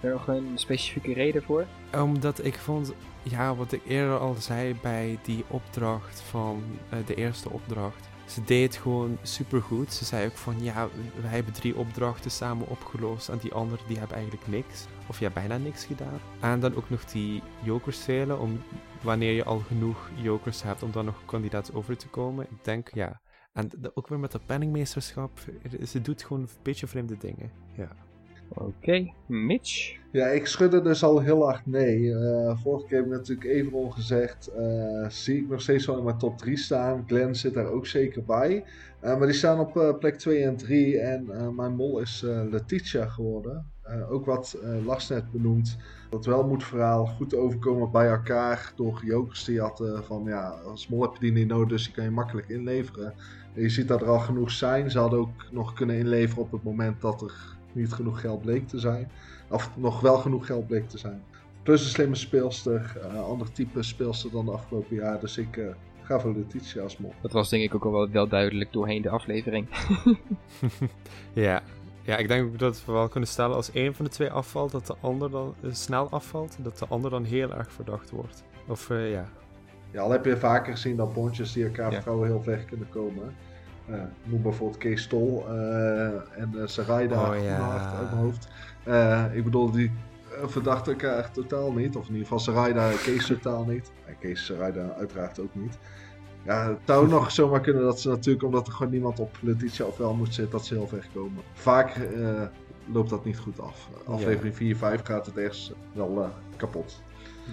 Er nog een specifieke reden voor? Omdat ik vond, ja, wat ik eerder al zei bij die opdracht van eh, de eerste opdracht. Ze deed gewoon supergoed. Ze zei ook van, ja, wij hebben drie opdrachten samen opgelost en die anderen die hebben eigenlijk niks. Of ja, bijna niks gedaan. En dan ook nog die jokers velen, om wanneer je al genoeg jokers hebt om dan nog kandidaat over te komen. Ik denk, ja. En ook weer met dat penningmeesterschap, ze doet gewoon een beetje vreemde dingen. Ja. Oké, Mitch. Ja, ik schudde dus al heel hard nee. Eh, vorige keer heb ik natuurlijk Everon gezegd. eh, zie ik nog steeds wel in mijn top 3 staan. Glenn zit daar ook zeker bij. Eh, maar die staan op plek 2 en 3. En mijn mol is Letitia geworden. Ook wat Lars net benoemd. Dat welmoedverhaal goed overkomen bij elkaar. Door jokers die hadden van ja, als mol heb je die niet nodig. Dus die kan je makkelijk inleveren. En je ziet dat er al genoeg zijn. Ze hadden ook nog kunnen inleveren op het moment dat er niet genoeg geld bleek te zijn. Of nog wel genoeg geld bleek te zijn. Plus een slimme speelster. eh ander type speelster dan de afgelopen jaar. Dus ik eh, ga voor Letitia als mol. Dat was denk ik ook al wel, wel duidelijk doorheen de aflevering. ja. ja, ik denk dat we wel kunnen stellen als één van de twee afvalt, dat de ander dan eh, snel afvalt. En dat de ander dan heel erg verdacht wordt. Of eh, ja. Ja, al heb je vaker gezien dat bondjes die elkaar Ja. vrouwen heel ver kunnen komen. Eh noem bijvoorbeeld Kees Stol eh, en uh, Sarayda Oh, ja. uit mijn hoofd. Eh, ik bedoel, die verdachten elkaar totaal niet. Of in ieder geval Sarayda en Kees totaal niet. En Kees Sarayda uiteraard ook niet. Ja, het zou nog zomaar kunnen dat ze natuurlijk, omdat er gewoon niemand op Letitia of wel moet zitten, dat ze heel ver komen. Vaak eh, loopt dat niet goed af. Aflevering 4, 5 gaat het ergens wel eh, kapot.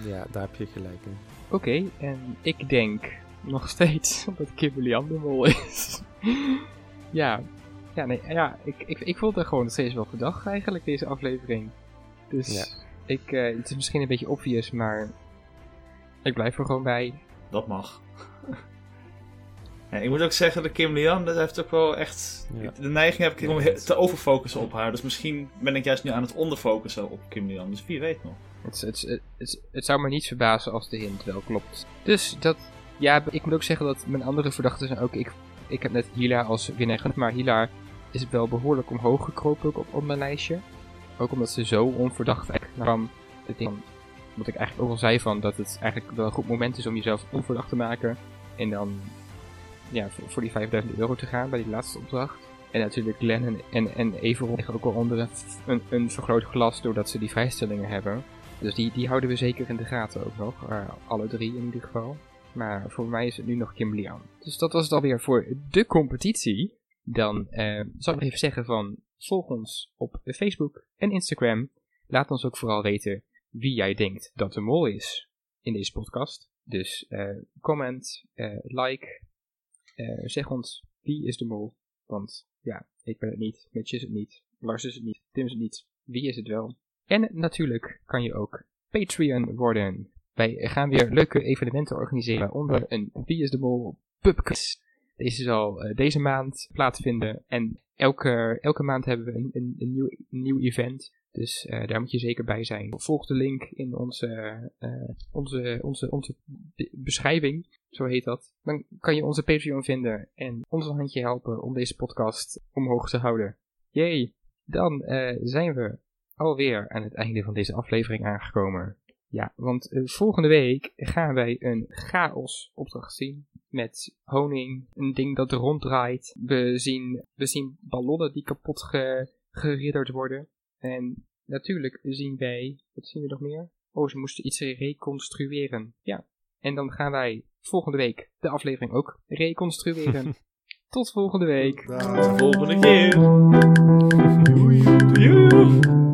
ja, daar heb je gelijk in. Oké, en ik denk nog steeds dat Kimberly Andermol is. ja, ja, nee, ja ik, ik, ik vond het gewoon steeds wel verdacht eigenlijk, deze aflevering. Dus Ja. ik, eh, het is misschien een beetje obvious, maar ik blijf er gewoon bij. Dat mag. Ja, ik moet ook zeggen, de Kim Lian, dat heeft ook wel echt... Ja. De neiging heb ik om dat te overfocussen op haar. Dus misschien ben ik juist nu aan het onderfocussen op Kim Lian. Dus wie weet nog. Het, het, het, het, het zou me niet verbazen als de hint wel klopt. Dus dat, ja, ik moet ook zeggen dat mijn andere verdachten zijn ook. Ik, ik heb net Hila als winnaar genoemd, maar Hila is wel behoorlijk omhoog gekropen op, op mijn lijstje. Ook omdat ze zo onverdacht eigenlijk kwam. Wat ik eigenlijk ook al zei van dat het eigenlijk wel een goed moment is om jezelf onverdacht te maken. En dan ja, voor, die 5000 euro te gaan bij die laatste opdracht. En natuurlijk Glenn en, en, en Everon liggen ook al onder een, een, een vergrootglas doordat ze die vrijstellingen hebben. Dus die, die houden we zeker in de gaten ook nog. eh, alle drie in ieder geval. Maar voor mij is het nu nog Kimberly. Dus dat was het alweer voor de competitie. Dan eh, zal ik even zeggen van volg ons op Facebook en Instagram. Laat ons ook vooral weten wie jij denkt dat de mol is in deze podcast. Dus eh, comment, eh, like, zeg ons wie is de mol. Want ja, ik ben het niet, Mitch is het niet, Lars is het niet, Tim is het niet. Wie is het wel? En natuurlijk kan je ook Patreon worden. Wij gaan weer leuke evenementen organiseren, onder een Wie is de Mol pubquiz. Deze zal eh, deze maand plaatsvinden en elke, elke maand hebben we een, een, een, nieuw, nieuw event. Dus eh, daar moet je zeker bij zijn. Volg de link in onze, eh, onze, onze, onze be- beschrijving, zo heet dat. Dan kan je onze Patreon vinden en ons een handje helpen om deze podcast omhoog te houden. Yay! Dan zijn we alweer aan het einde van deze aflevering aangekomen. Ja, want eh, volgende week gaan wij een chaos opdracht zien. Met honing, een ding dat ronddraait. We zien, we zien ballonnen die kapot ge, geridderd worden. En natuurlijk zien wij, wat zien we nog meer? Oh, ze moesten iets reconstrueren. Ja, en dan gaan wij volgende week de aflevering ook reconstrueren. Tot volgende week. Daag. Volgende keer. Doei. Er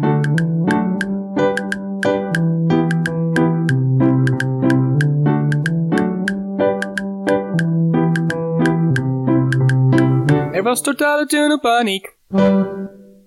was totaal en paniek.